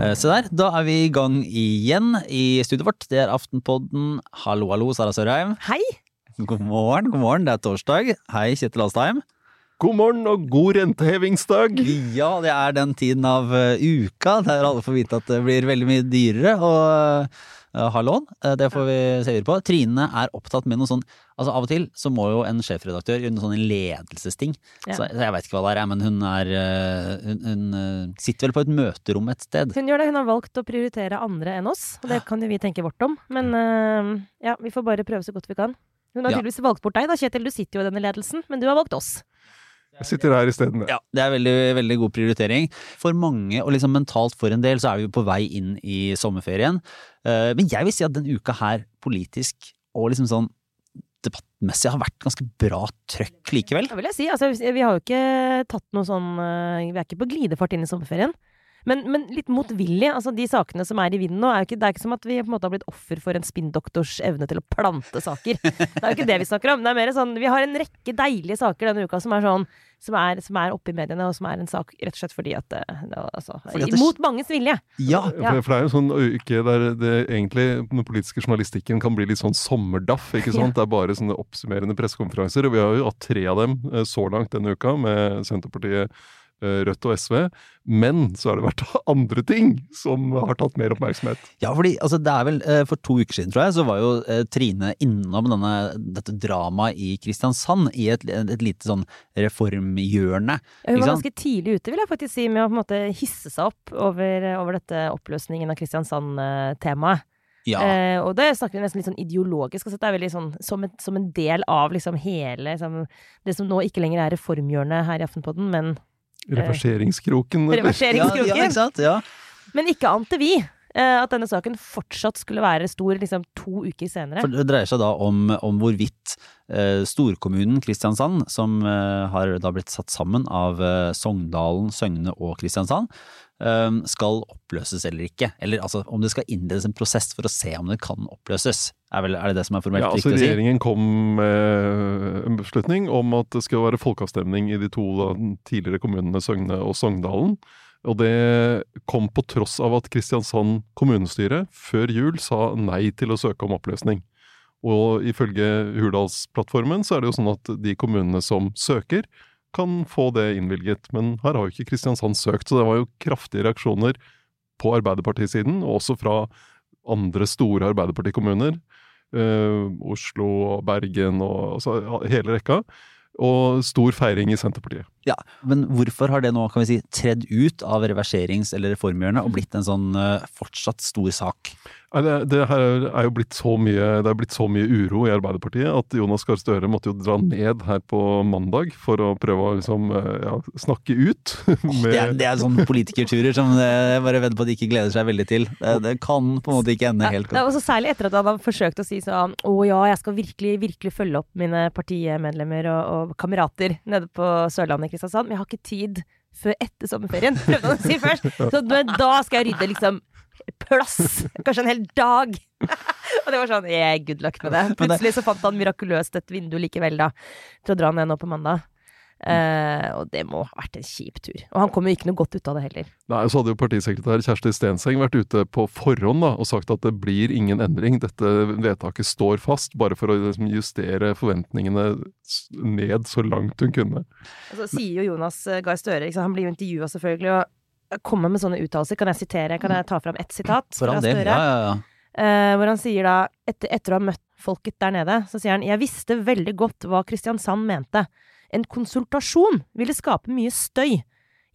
Eh, Se der, da er vi i gang igjen i studioet vårt. Det er Aftenpodden. Hallo, hallo, Sara Sørheim. Hei! God morgen, god morgen. Det er torsdag. Hei, Kjetil Alstheim. God morgen og god rentehevingsdag! Ja, det er den tiden av eh, uka der alle får vite at det blir veldig mye dyrere å eh, ha lån. Eh, det får vi se videre på. Trine er opptatt med noe sånn Altså Av og til så må jo en sjefredaktør gjøre noe sånn ledelsesting. Ja. Så, jeg veit ikke hva det er, men hun er eh, Hun, hun sitter vel på et møterom et sted. Hun gjør det. Hun har valgt å prioritere andre enn oss. Og det kan jo vi tenke vårt om. Men ja, vi får bare prøve så godt vi kan. Hun har Ja. tydeligvis valgt bort deg, da, Kjetil. Du sitter jo i denne ledelsen, men du har valgt oss. Jeg sitter her isteden. Ja, det er veldig, veldig god prioritering. For mange, og liksom mentalt for en del, så er vi jo på vei inn i sommerferien. Eh, Men jeg vil si at den uka her, politisk og liksom sånn debattmessig, har vært ganske bra trøkk likevel. Det vil jeg si. Altså, vi har jo ikke tatt noe sånn øh, Vi er ikke på glidefart inn i sommerferien. Men, men litt motvillig. Altså, de sakene som er i vinden nå, er jo ikke, det er ikke som at vi på en måte har blitt offer for en spinndoktors evne til å plante saker. Det er jo ikke det vi snakker om. Det er mer sånn Vi har en rekke deilige saker denne uka som er sånn som er, som er oppe i mediene, og som er en sak rett og slett fordi at er altså, Fordi at det- Imot manges vilje. Ja, Ja. For, for det er jo sånn uke der det egentlig den politiske journalistikken kan bli litt sånn sommerdaff. ikke sant? Det er bare sånne oppsummerende pressekonferanser. Og vi har jo hatt tre av dem eh, så langt denne uka, med Senterpartiet, eh, Rødt og SV. Men så har det vært andre ting som har tatt mer oppmerksomhet. Ja, fordi altså, det er vel eh, For to uker siden, tror jeg, så var jo eh, Trine innom denne, dette dramaet i Kristiansand i et, et lite sånn reformhjørne. Ja, Hun var ganske tidlig ute, vil jeg faktisk si, med å på en måte hisse seg opp over, over dette oppløsningen av Kristiansand-temaet. Ja, Eh, og det snakker vi nesten litt sånn ideologisk. Altså, det er veldig sånn som en, som en del av liksom hele liksom, Det som nå ikke lenger er reformhjørnet her i Aftenpodden, men, Reverseringskroken. eller? ja, reverseringskroken. ja, ikke sant? Ja. men ikke ante vi eh, at denne saken fortsatt skulle være stor liksom, to uker senere. For det dreier seg da om, om hvorvidt eh, storkommunen Kristiansand, som eh, har da blitt satt sammen av eh, Sogndalen, Søgne og Kristiansand, eh, skal oppløses eller ikke. Eller altså om det skal innledes en prosess for å se om det kan oppløses. Er, vel, er det det som er formelt Ja, altså riktig å si? Regjeringen kom med en beslutning om at det skal være folkeavstemning i de to da, tidligere kommunene Søgne og Sogndalen. Og det kom på tross av at Kristiansand kommunestyre før jul sa nei til å søke om oppløsning. Og ifølge Hurdalsplattformen så er det jo sånn at de kommunene som søker, kan få det innvilget. Men her har jo ikke Kristiansand søkt, så det var jo kraftige reaksjoner på Arbeiderpartisiden, og også fra andre store Arbeiderpartikommuner. Uh, Oslo og Bergen og altså, hele rekka. Og stor feiring i Senterpartiet. Ja, Men hvorfor har det nå kan vi si, tredd ut av reverserings- eller reformhjørnet og blitt en sånn eh, fortsatt stor sak? Det, det her er jo blitt så mye, det er blitt så mye uro i Arbeiderpartiet at Jonas Gahr Støre måtte jo dra ned her på mandag for å prøve å liksom, eh, ja, snakke ut. Det er, det er sånne politikerturer som eh, jeg bare vedder på at de ikke gleder seg veldig til. Det, det kan på en måte ikke ende helt Det godt. Ja, særlig etter at han har forsøkt å si sånn Å ja, jeg skal virkelig, virkelig følge opp mine partimedlemmer og, og kamerater nede på Sørlandet i Kristiansand. Men jeg har ikke tid før etter sommerferien, prøvde han å si først. Så men da skal jeg rydde liksom plass. Kanskje en hel dag. og det var sånn yeah, good luck med det. Plutselig så fant han mirakuløst et vindu likevel, da. Til å dra ned nå på mandag. Eh, og det må ha vært en kjip tur. Og han kom jo ikke noe godt ut av det heller. Nei, Så hadde jo partisekretær Kjersti Stenseng vært ute på forhånd da, og sagt at det blir ingen endring. Dette vedtaket står fast, bare for å liksom, justere forventningene ned så langt hun kunne. Og så sier jo Jonas eh, Gahr Støre, liksom, han blir jo intervjua selvfølgelig, og kommer med sånne uttalelser. Kan jeg sitere, kan jeg ta fram ett sitat fra. Støre? Ja, ja, ja. Eh, hvor han sier da, etter, etter å ha møtt folket der nede, så sier han Jeg visste veldig godt hva Kristiansand mente. En konsultasjon ville skape mye støy.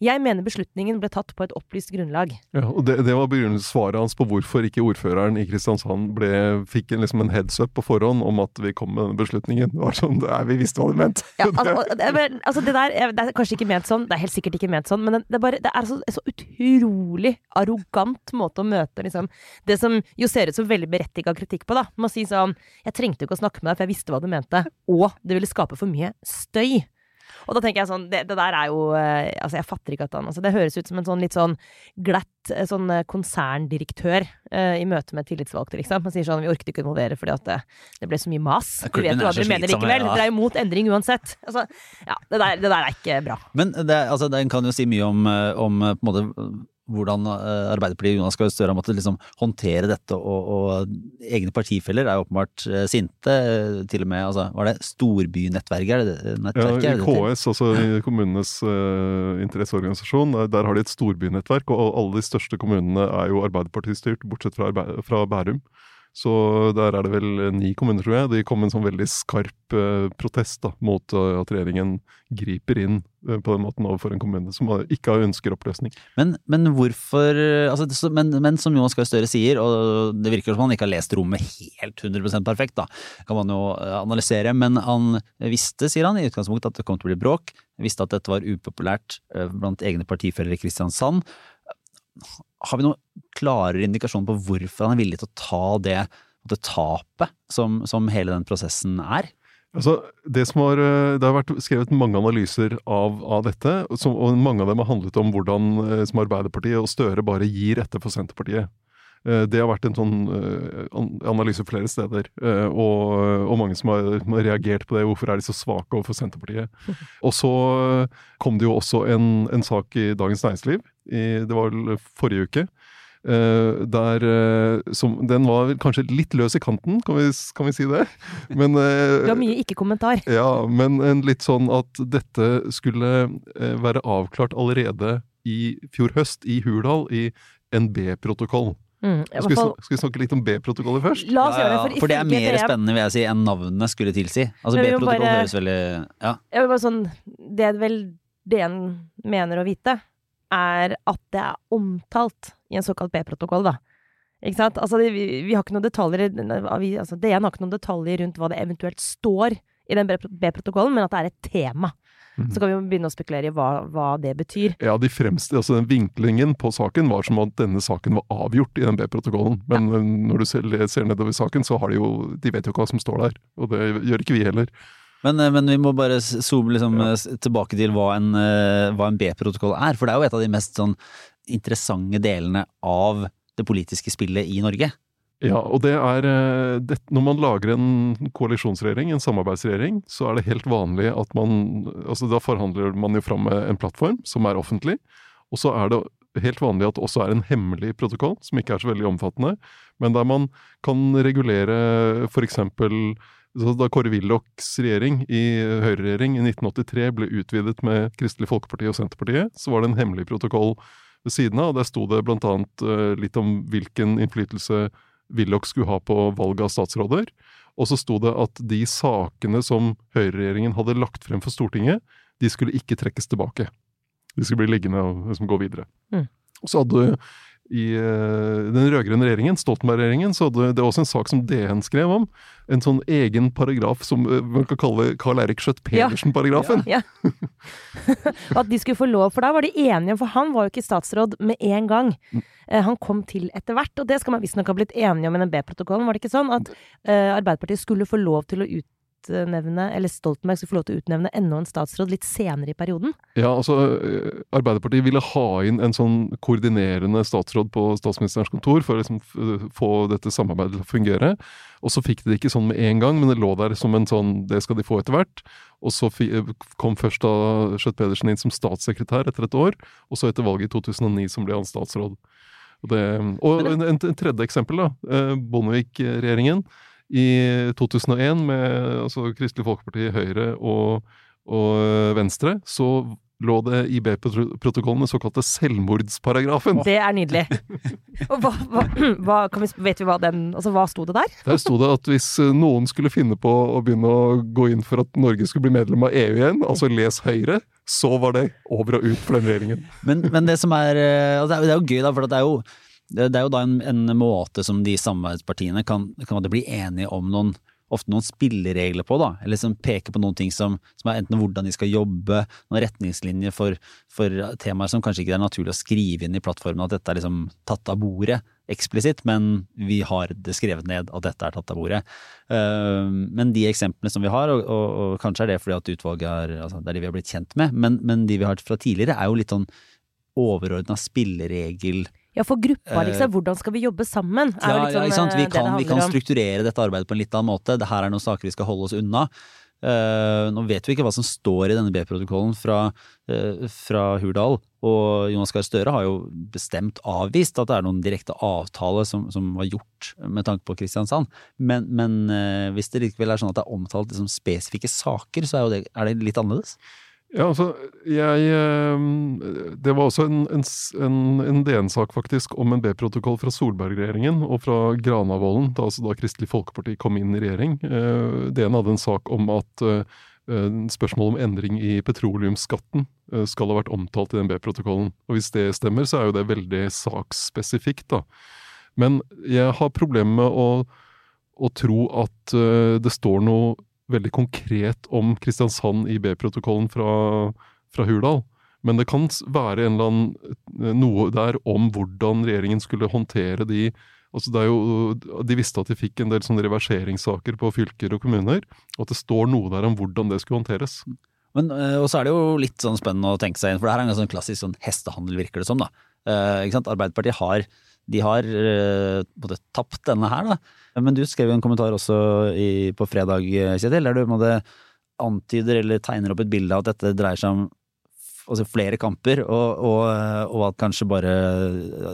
Jeg mener beslutningen ble tatt på et opplyst grunnlag. Ja, og det, det var svaret hans på hvorfor ikke ordføreren i Kristiansand ble, fikk en, liksom en heads up på forhånd om at vi kom med denne beslutningen. Det var sånn, Nei, vi visste hva du mente! Ja, altså, det, altså det der er- det er kanskje ikke ment sånn, det er helt sikkert ikke ment sånn, men det, det, er, bare, det er så, en så utrolig arrogant måte å møte liksom, det som jo ser ut som veldig berettiga kritikk på. da. Man sier sånn Jeg trengte jo ikke å snakke med deg, for jeg visste hva du mente. Og det ville skape for mye støy. Og da tenker jeg sånn, det, det der er jo eh, Altså, jeg fatter ikke at han altså, Det høres ut som en sånn litt sånn glatt eh, sånn eh, konserndirektør uh, i møte med tillitsvalgte, liksom. Han sier sånn Vi orket ikke å involvere fordi at det, det ble så mye mas. Du Vi vet jo hva du dere mener likevel. ja. Dere er jo mot endring uansett. Altså, ja, det der, det der er ikke bra. Men det, altså, den kan jo si mye om, om på en måte hvordan eh, Arbeiderpartiet Jonas Gahr Støre har måttet liksom håndtere dette, og, og egne partifeller er jo åpenbart eh, sinte. eh, Til og med, altså, var det storbynettverket? Er Ja. I? KS, altså i kommunenes uh, interesseorganisasjon, der, der har de et storbynettverk, og alle de største kommunene er jo Arbeiderpartistyrt, bortsett fra, fra Bærum. Så der er det vel ni kommuner, tror jeg. De kom med en sånn veldig skarp eh, protest da, mot eh, at regjeringen griper inn eh, på den måten overfor en kommune som ikke har ønsker oppløsning. Men, men hvorfor altså, det- men, men som Jonas Gahr Støre sier, og det virker som han ikke har lest rommet helt 100% perfekt, da, kan man jo eh, analysere, men han visste, sier han, i utgangspunktet at det kom til å bli bråk, visste at dette var upopulært eh, blant egne partifeller i Kristiansand. Har vi noen klarere indikasjon på hvorfor han er villig til å ta det, det tapet som, som hele den prosessen er? Altså, det, har, eh, det har vært skrevet mange analyser av, av dette, som, og mange av dem har handlet om hvordan eh, som Arbeiderpartiet og Støre bare gir etter for Senterpartiet. Eh, Det har vært en sånn eh, analyse flere steder, eh, og, og mange som har, har reagert på det. Hvorfor er de så svake overfor Senterpartiet? Og så kom det jo også en, en sak i Dagens Næringsliv, i, det var vel forrige uke, Uh, der uh, som, Den var kanskje litt løs i kanten, kan vi, kan vi si det? Men, uh, Du har mye ikke-kommentar. ja, men en litt sånn at dette skulle være avklart allerede i fjor høst, i Hurdal, i en B-protokoll. Mm, Skal, vi fall, snak- skal vi snakke litt om B-protokollet først? la oss Ja, gjøre det, ja, for, for det er mer spennende, vil jeg si, enn navnene skulle tilsi. Altså B-protokoll høres veldig Ja. Jeg vil bare sånn, det er vel det en mener å vite, er at det er omtalt i en såkalt B-protokoll, da. Ikke sant? Altså, vi, vi har ikke noen detaljer vi, altså, DN har ikke noen detaljer rundt hva det eventuelt står i den B-protokollen, men at det er et tema. Mhm. Så kan vi jo begynne å spekulere i hva, hva det betyr. Ja, de fremste, altså den vinklingen på saken var som at denne saken var avgjort i den B-protokollen. Men ja. når du ser, ser nedover saken, så har de jo De vet jo ikke hva som står der. Og det gjør ikke vi heller. Men, eh, men vi må bare zoome liksom, Ja. eh, tilbake til hva en, eh, en B-protokoll er. For det er jo et av de mest sånn, interessante delene av det politiske spillet i Norge. Ja, og det er eh, det, Når man lager en koalisjonsregjering, en samarbeidsregjering, så er det helt vanlig at man altså Da forhandler man jo fram en plattform som er offentlig. Og så er det helt vanlig at det også er en hemmelig protokoll, som ikke er så veldig omfattende, men der man kan regulere f.eks. Da Kåre Willochs regjering, i høyreregjering, i 1983 ble utvidet med Kristelig Folkeparti og Senterpartiet, så var det en hemmelig protokoll ved siden av. og Der sto det annet eh, litt om hvilken innflytelse Willoch skulle ha på valg av statsråder. Og så sto det at de sakene som høyreregjeringen hadde lagt frem for Stortinget, de skulle ikke trekkes tilbake. De skulle bli liggende og liksom gå videre. Mm. Og så hadde i eh, den rød-grønne regjeringen, Stoltenberg-regjeringen, så hadde det også en sak som DN skrev om. En sånn egen paragraf som eh, man kan kalle Carl Eirik Schjøtt-Pedersen-paragrafen. Ja. ja. at de skulle få lov, for da var de enige, for han var jo ikke statsråd med en gang. Mm. Eh, Han kom til etter hvert, og det skal man visstnok ha blitt enige om i den B-protokollen. Var det ikke sånn at Arbeiderpartiet skulle få lov til å utnevne, eller Stoltenberg skulle få lov til å utnevne enda en statsråd litt senere i perioden? Ja, altså eh, Arbeiderpartiet ville ha inn en sånn koordinerende statsråd på statsministerens kontor for å liksom få dette samarbeidet til å fungere. Og så fikk de det ikke sånn med en gang, men det lå der som en sånn Det skal de få etter hvert. Og så kom først da Skjøtt Pedersen inn som statssekretær etter et år, og så etter valget i 2009 som ble han statsråd. Og, det, og en, en tredje eksempel, da. eh, Bondevik-regjeringen i 2001 med altså, Kristelig Folkeparti, Høyre og, og Venstre, så lå det i B-protokollen den såkalte selvmordsparagrafen. Det er nydelig. Og hva, hva, hva kan vi, vet vi hva den Altså, hva sto det der? Der sto det at hvis eh, noen skulle finne på å begynne å gå inn for at Norge skulle bli medlem av EU igjen, altså les Høyre, så var det over og ut for den regjeringen. Men, men det som er eh, altså, Det er jo gøy, da, for det er jo, det det er jo da en, en måte som de samarbeidspartiene kan, kan bli enige om noen ofte noen spilleregler på, da, eller som peker på noen ting som, som er enten hvordan de skal jobbe, noen retningslinjer for, for temaer som kanskje ikke er naturlig å skrive inn i plattformen, at dette er liksom tatt av bordet. eksplisitt, men vi har det skrevet ned at dette er tatt av bordet. Uh, men de eksemplene som vi har, og, og, og kanskje er det fordi at utvalget er, altså, det er de vi har blitt kjent med, men, men de vi har fra tidligere, er jo litt sånn overordna spilleregel ja, for gruppa, liksom. Hvordan skal vi jobbe sammen? Ja, ja, ikke sant. Vi kan, vi kan strukturere dette arbeidet på en litt annen måte. Det her er noen saker vi skal holde oss unna. Uh, nå vet vi ikke hva som står i denne B-protokollen fra, uh, fra, Hurdal, og Jonas Gahr Støre har jo bestemt avvist at det er noen direkte avtale som, som var gjort med tanke på Kristiansand. Men, men uh, hvis det likevel er sånn at det er omtalt liksom, spesifikke saker, så er, det, er det litt annerledes? Ja, altså, jeg eh, Det var også en, en, en DN-sak, faktisk, om en B-protokoll fra Solberg-regjeringen og fra Granavolden, da, altså da Kristelig Folkeparti kom inn i regjering. Eh, DN hadde en sak om at uh, spørsmålet om endring i petroleumsskatten skal ha vært omtalt i den B-protokollen. Og hvis det stemmer, så er jo det veldig saksspesifikt, da. Men jeg har problemer med å, å tro at det står noe veldig konkret om Kristiansand i B-protokollen fra, fra, Hurdal. Men det kan være annen, eh, noe der om hvordan regjeringen skulle håndtere de altså jo, De visste at de fikk en del reverseringssaker på fylker og kommuner, og at det står noe der om hvordan det skulle håndteres. Men, eh, og så er det jo litt sånn spennende å tenke seg inn, for det her er en sånn klassisk sånn hestehandel, virker det som. da. Eh, Arbeiderpartiet har de har både tapt denne her, da. Men du skrev en kommentar også i, på fredag, Kjetil, der du måtte antyder eller tegner opp et bilde av at dette dreier seg om altså flere kamper, og, og, og, at kanskje bare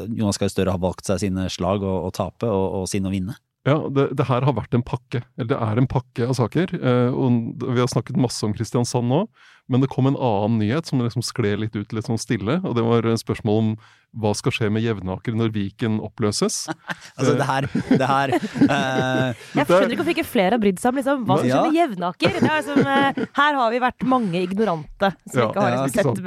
Jonas Gahr Støre har valgt seg sine slag å tape, og, og sine å vinne? Ja, det, det, her har vært en pakke. Eller det er en pakke av saker. Eh, og Vi har snakket masse om Kristiansand nå, men det kom en annen nyhet som liksom skled litt ut litt sånn stille. Og det var spørsmål om hva skal skje med Jevnaker når Viken oppløses? altså det her, det her uh, Jeg skjønner ikke hvorfor ikke flere har brydd seg om liksom, hva som skjer med Jevnaker. Som, uh, her har vi vært mange ignorante som ja, ikke har ja, sett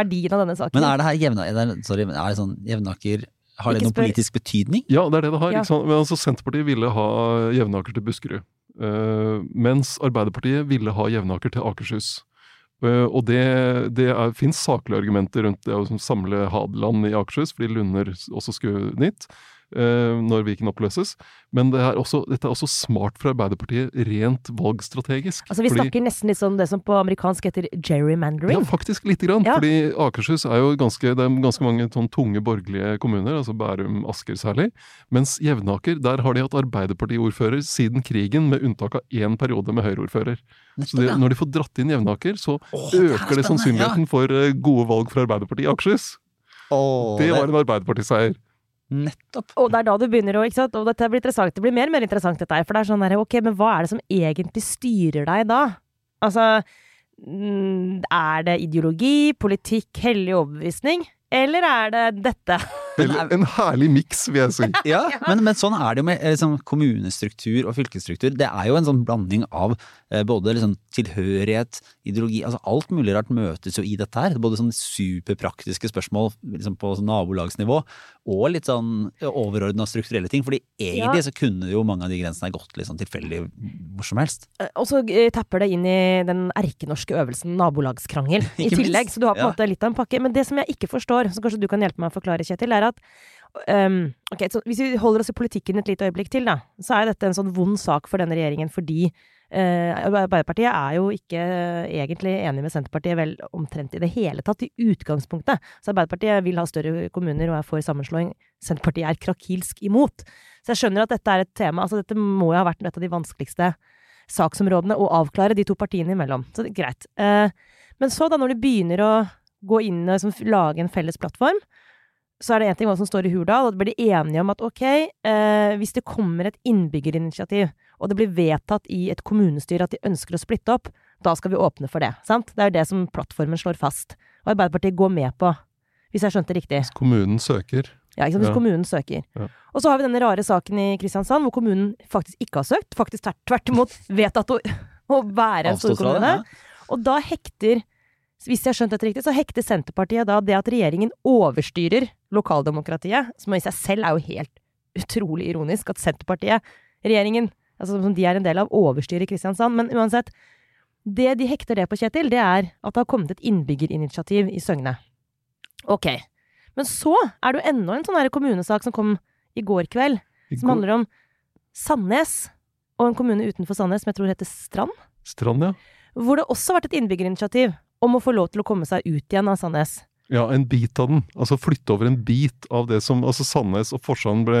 verdien av denne saken. Men er det her Jevnaker, sorry, er det sånn Jevnaker har det noen politisk betydning? Ja, det er det det har. Ja. Men altså, Senterpartiet ville ha Jevnaker til Buskerud. Uh, mens Arbeiderpartiet ville ha Jevnaker til Akershus. Uh, og det, det fins saklige argumenter rundt det å samle Hadeland i Akershus, fordi Lunder også skulle dit. Eh, når Viken oppløses. Men det er også, dette er også smart fra Arbeiderpartiet, rent valgstrategisk. Altså Vi fordi, snakker nesten litt sånn det som på amerikansk heter gerrymandering? Ja, faktisk lite grann. Ja. Fordi Akershus er jo ganske, det er ganske mange sånn tunge borgerlige kommuner, altså Bærum, Asker særlig. Mens Jevnaker, der har de hatt Arbeiderpartiordfører siden krigen, med unntak av én periode med Høyreordfører. Så de, når de får dratt inn Jevnaker, så Åh, øker det, det sannsynligheten ja. for eh, gode valg for Arbeiderpartiet i Akershus. Åh, det var en Arbeiderpartiseier. Nettopp. Og det er da du begynner å ikke sant? Og dette blir interessant. Det blir mer og mer interessant, dette her. For det er sånn der, ok, men hva er det som egentlig styrer deg da? Altså, mm, er det ideologi, politikk, hellig overbevisning? Eller er det dette? Eller en herlig miks, vil jeg si. ja, men, men, sånn er det jo med liksom, kommunestruktur og fylkesstruktur. Det er jo en sånn blanding av eh, både liksom, tilhørighet, ideologi altså Alt mulig rart møtes jo i dette her. Både sånn superpraktiske spørsmål liksom, på sånn nabolagsnivå, og litt sånn overordna strukturelle ting. fordi egentlig ja. så kunne jo mange av de grensene gått litt sånn tilfeldig hvor som helst. Eh, og så eh, tapper det inn i den erkenorske øvelsen nabolagskrangel i tillegg. Så du har på en ja. måte litt av en pakke. Men det som jeg ikke forstår, som kanskje du kan hjelpe meg å forklare, Kjetil, er at um, ok, så Hvis vi holder oss i politikken et lite øyeblikk til, da, så er dette en sånn vond sak for denne regjeringen fordi Uh, Arbeiderpartiet er jo ikke egentlig enig med Senterpartiet vel omtrent i det hele tatt, i utgangspunktet. Så Arbeiderpartiet vil ha større kommuner og er for sammenslåing. Senterpartiet er krakilsk imot. Så jeg skjønner at dette er et tema. Altså dette må jo ha vært et av de vanskeligste saksområdene å avklare de to partiene imellom. Så det er greit. Uh, men så, da, når du begynner å gå inn og liksom, lage en felles plattform, så er det én ting hva som står i Hurdal, og da blir de enige om at ok, eh, hvis det kommer et innbyggerinitiativ, og det blir vedtatt i et kommunestyre at de ønsker å splitte opp, da skal vi åpne for det. Sant? Det er jo det som plattformen slår fast. Og Arbeiderpartiet går med på, hvis jeg skjønte riktig. Hvis kommunen søker. Ja, ikke sant? hvis ja. kommunen søker. Ja. Og så har vi denne rare saken i Kristiansand, hvor kommunen faktisk ikke har søkt. Faktisk tvert imot vedtatt å, å være en storkommune. Ja. Og da hekter hvis jeg har skjønt dette riktig, så hekter Senterpartiet da det at regjeringen overstyrer lokaldemokratiet, som i seg selv er jo helt utrolig ironisk at Senterpartiet, regjeringen, altså som de er en del av, overstyrer Kristiansand. Men uansett, det de hekter det på, Kjetil, det er at det har kommet et innbyggerinitiativ i Søgne. Ok. Men så er det jo enda en sånn kommunesak som kom i går kveld, I som går- handler om Sandnes og en kommune utenfor Sandnes som jeg tror heter Strand. Strand, ja. Hvor det også har vært et innbyggerinitiativ om å få lov til å komme seg ut igjen av Sandnes. Ja, en bit av den. Altså flytte over en bit av det som Altså Sandnes og Forsand ble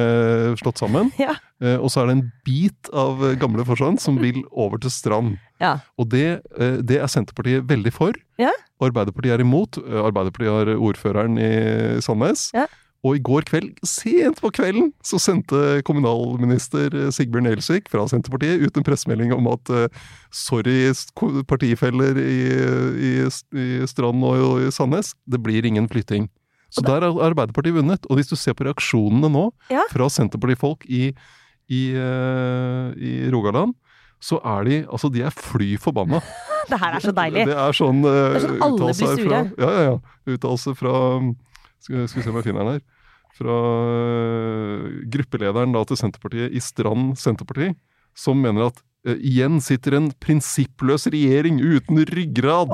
slått sammen. Ja. Eh, og så er det en bit av eh, gamle Forsand som vil over til Strand. Ja. Og det, eh, det er Senterpartiet veldig for. Ja. Arbeiderpartiet er imot. Eh, Arbeiderpartiet har ordføreren i Sandnes. Og i går kveld, sent på kvelden, så sendte kommunalminister Sigbjørn Gjelsvik fra Senterpartiet ut en pressemelding om at eh, sorry, partifeller i, i, i Strand og i Sandnes, det blir ingen flytting. Så der har Arbeiderpartiet vunnet. Og hvis du ser på reaksjonene nå Ja. fra Senterpartifolk i, i, eh, i Rogaland, så er de altså de er fly forbanna. Det her er så deilig. Det er sånn, uh, er sånn alle blir sure. Fra, ja, ja, ja. Uttalelse fra Skal skal vi se om jeg finner den her. Fra øh, gruppelederen da til Senterpartiet i Strand Senterparti, som mener at øh, igjen sitter en prinsippløs regjering uten ryggrad.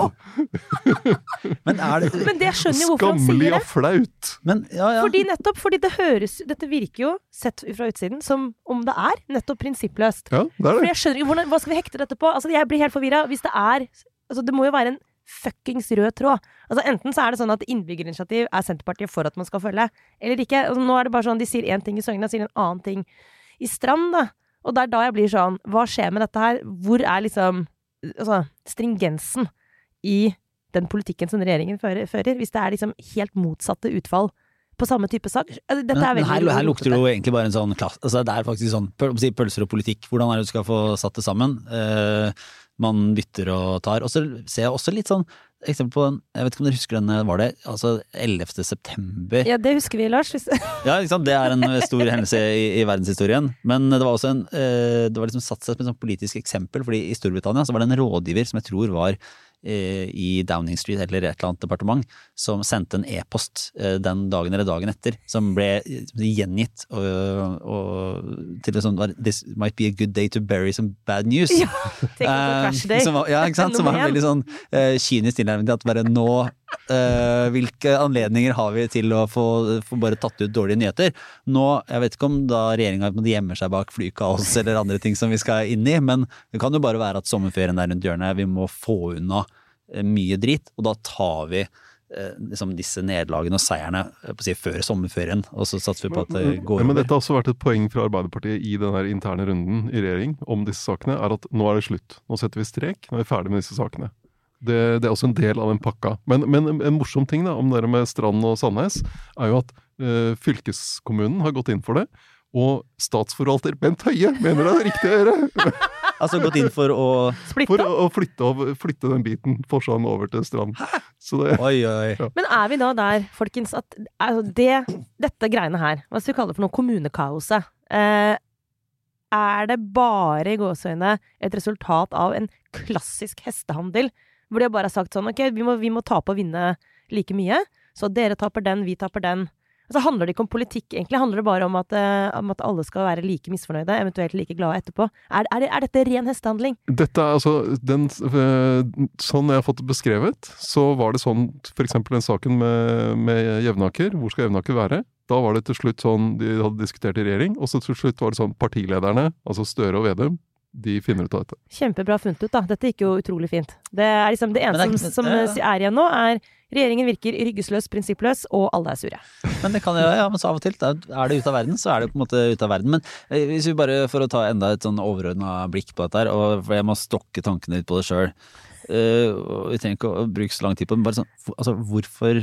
Men er det Men det skjønner jeg hvorfor han Skammelig sier det. og flaut. Men ja, ja. Fordi nettopp, fordi det høres Dette virker jo, sett fra utsiden, som om det er nettopp prinsippløst. Ja, det er For det. jeg skjønner ikke hvordan, Hva skal vi hekte dette på? Altså, jeg blir helt forvirra. Hvis det er Altså, det må jo være en fuckings rød tråd. Altså, enten så er det sånn at innbyggerinitiativ er Senterpartiet for at man skal følge, eller ikke. Altså, nå er det bare sånn de sier én ting i Søgna, sier en annen ting i Strand, da. Og det er da jeg blir sånn Hva skjer med dette her? Hvor er liksom Altså, stringensen i den politikken som regjeringen fører, hvis det er liksom helt motsatte utfall på samme type sak? Altså, Dette er men veldig her, her lukter det jo egentlig bare en sånn klasse altså Det er faktisk sånn pølser og politikk. Hvordan er det du skal få satt det sammen? Eh, man bytter og tar. Og så ser jeg også litt sånn eksempel på den Jeg vet ikke om dere husker den, var det altså 11. september? Ja, det husker vi, Lars. Ja, liksom. Det er en stor hendelse i, i verdenshistorien. Men det var også en eh, Det var liksom satt seg som et politisk eksempel, fordi i Storbritannia så var det en rådgiver som jeg tror var i Downing Street eller et eller annet departement, som sendte en e-post eh, den dagen eller dagen etter, som ble eh, gjengitt og, og til sånn This might be a good day to bury some bad news. Ja, Tenk på Crash Day. Eh, som var, ja, ikke sant? Som var en veldig sånn uh, kynisk tilnærming til at bare nå eh, Hvilke anledninger har vi til å få, få bare tatt ut dårlige nyheter? Nå, jeg vet ikke om da regjeringa gjemmer seg bak flykaos eller andre ting som vi skal inn i, men det kan jo bare være at sommerferien er rundt hjørnet, vi må få unna eh, mye drit, og da tar vi eh, liksom disse nederlagene og seierne eh, si, før sommerferien, og så satser vi på at det går Ja, men over. dette har også vært et poeng fra Arbeiderpartiet i den interne runden i regjering om disse sakene, er at nå er det slutt. Nå setter vi strek, nå er vi ferdig med disse sakene. Det, det er også en del av den pakka. Men, men en, morsom ting da, om det med Strand og Sandnes, er jo at uh, fylkeskommunen har gått inn for det. Og statsforvalter Bent Høie mener det er riktig å gjøre! Altså gått inn for å Splitte For å, å flytte, av, flytte den biten Forsand over til Strand. Så det, Oi, oi. Men er vi da der, folkens, at altså det, dette greiene her, hva skal vi kalle det for noe, kommunekaoset, eh, er det bare i gåseøyne et resultat av en klassisk hestehandel, hvor de bare har sagt sånn, ok, vi må, vi må tape og vinne like mye, så dere taper den, vi taper den. Altså handler det ikke om politikk, egentlig handler det bare om at, eh, om at alle skal være like misfornøyde, eventuelt like glade etterpå. Er, er, er dette ren hestehandling? Dette er altså den, øh, Sånn jeg har fått det beskrevet, så var det sånn f.eks. den saken med, med Jevnaker. Hvor skal Jevnaker være? Da var det til slutt sånn de hadde diskutert i regjering, og så til slutt var det sånn partilederne, altså Støre og Vedum, de finner ut av dette. Kjempebra funnet ut, da. Dette gikk jo utrolig fint. Det er liksom det eneste det er som, som er igjen nå, er regjeringen virker ryggesløs, prinsippløs, og alle er sure. Men det kan jo, ja, men så av og til da er det ute av verden, så er det på en måte ute av verden. Men eh, hvis vi bare, for å ta enda et sånn overordna blikk på dette her, og for jeg må stokke tankene litt på det sjøl, vi trenger ikke å bruke så lang tid på det, men bare sånn, altså hvorfor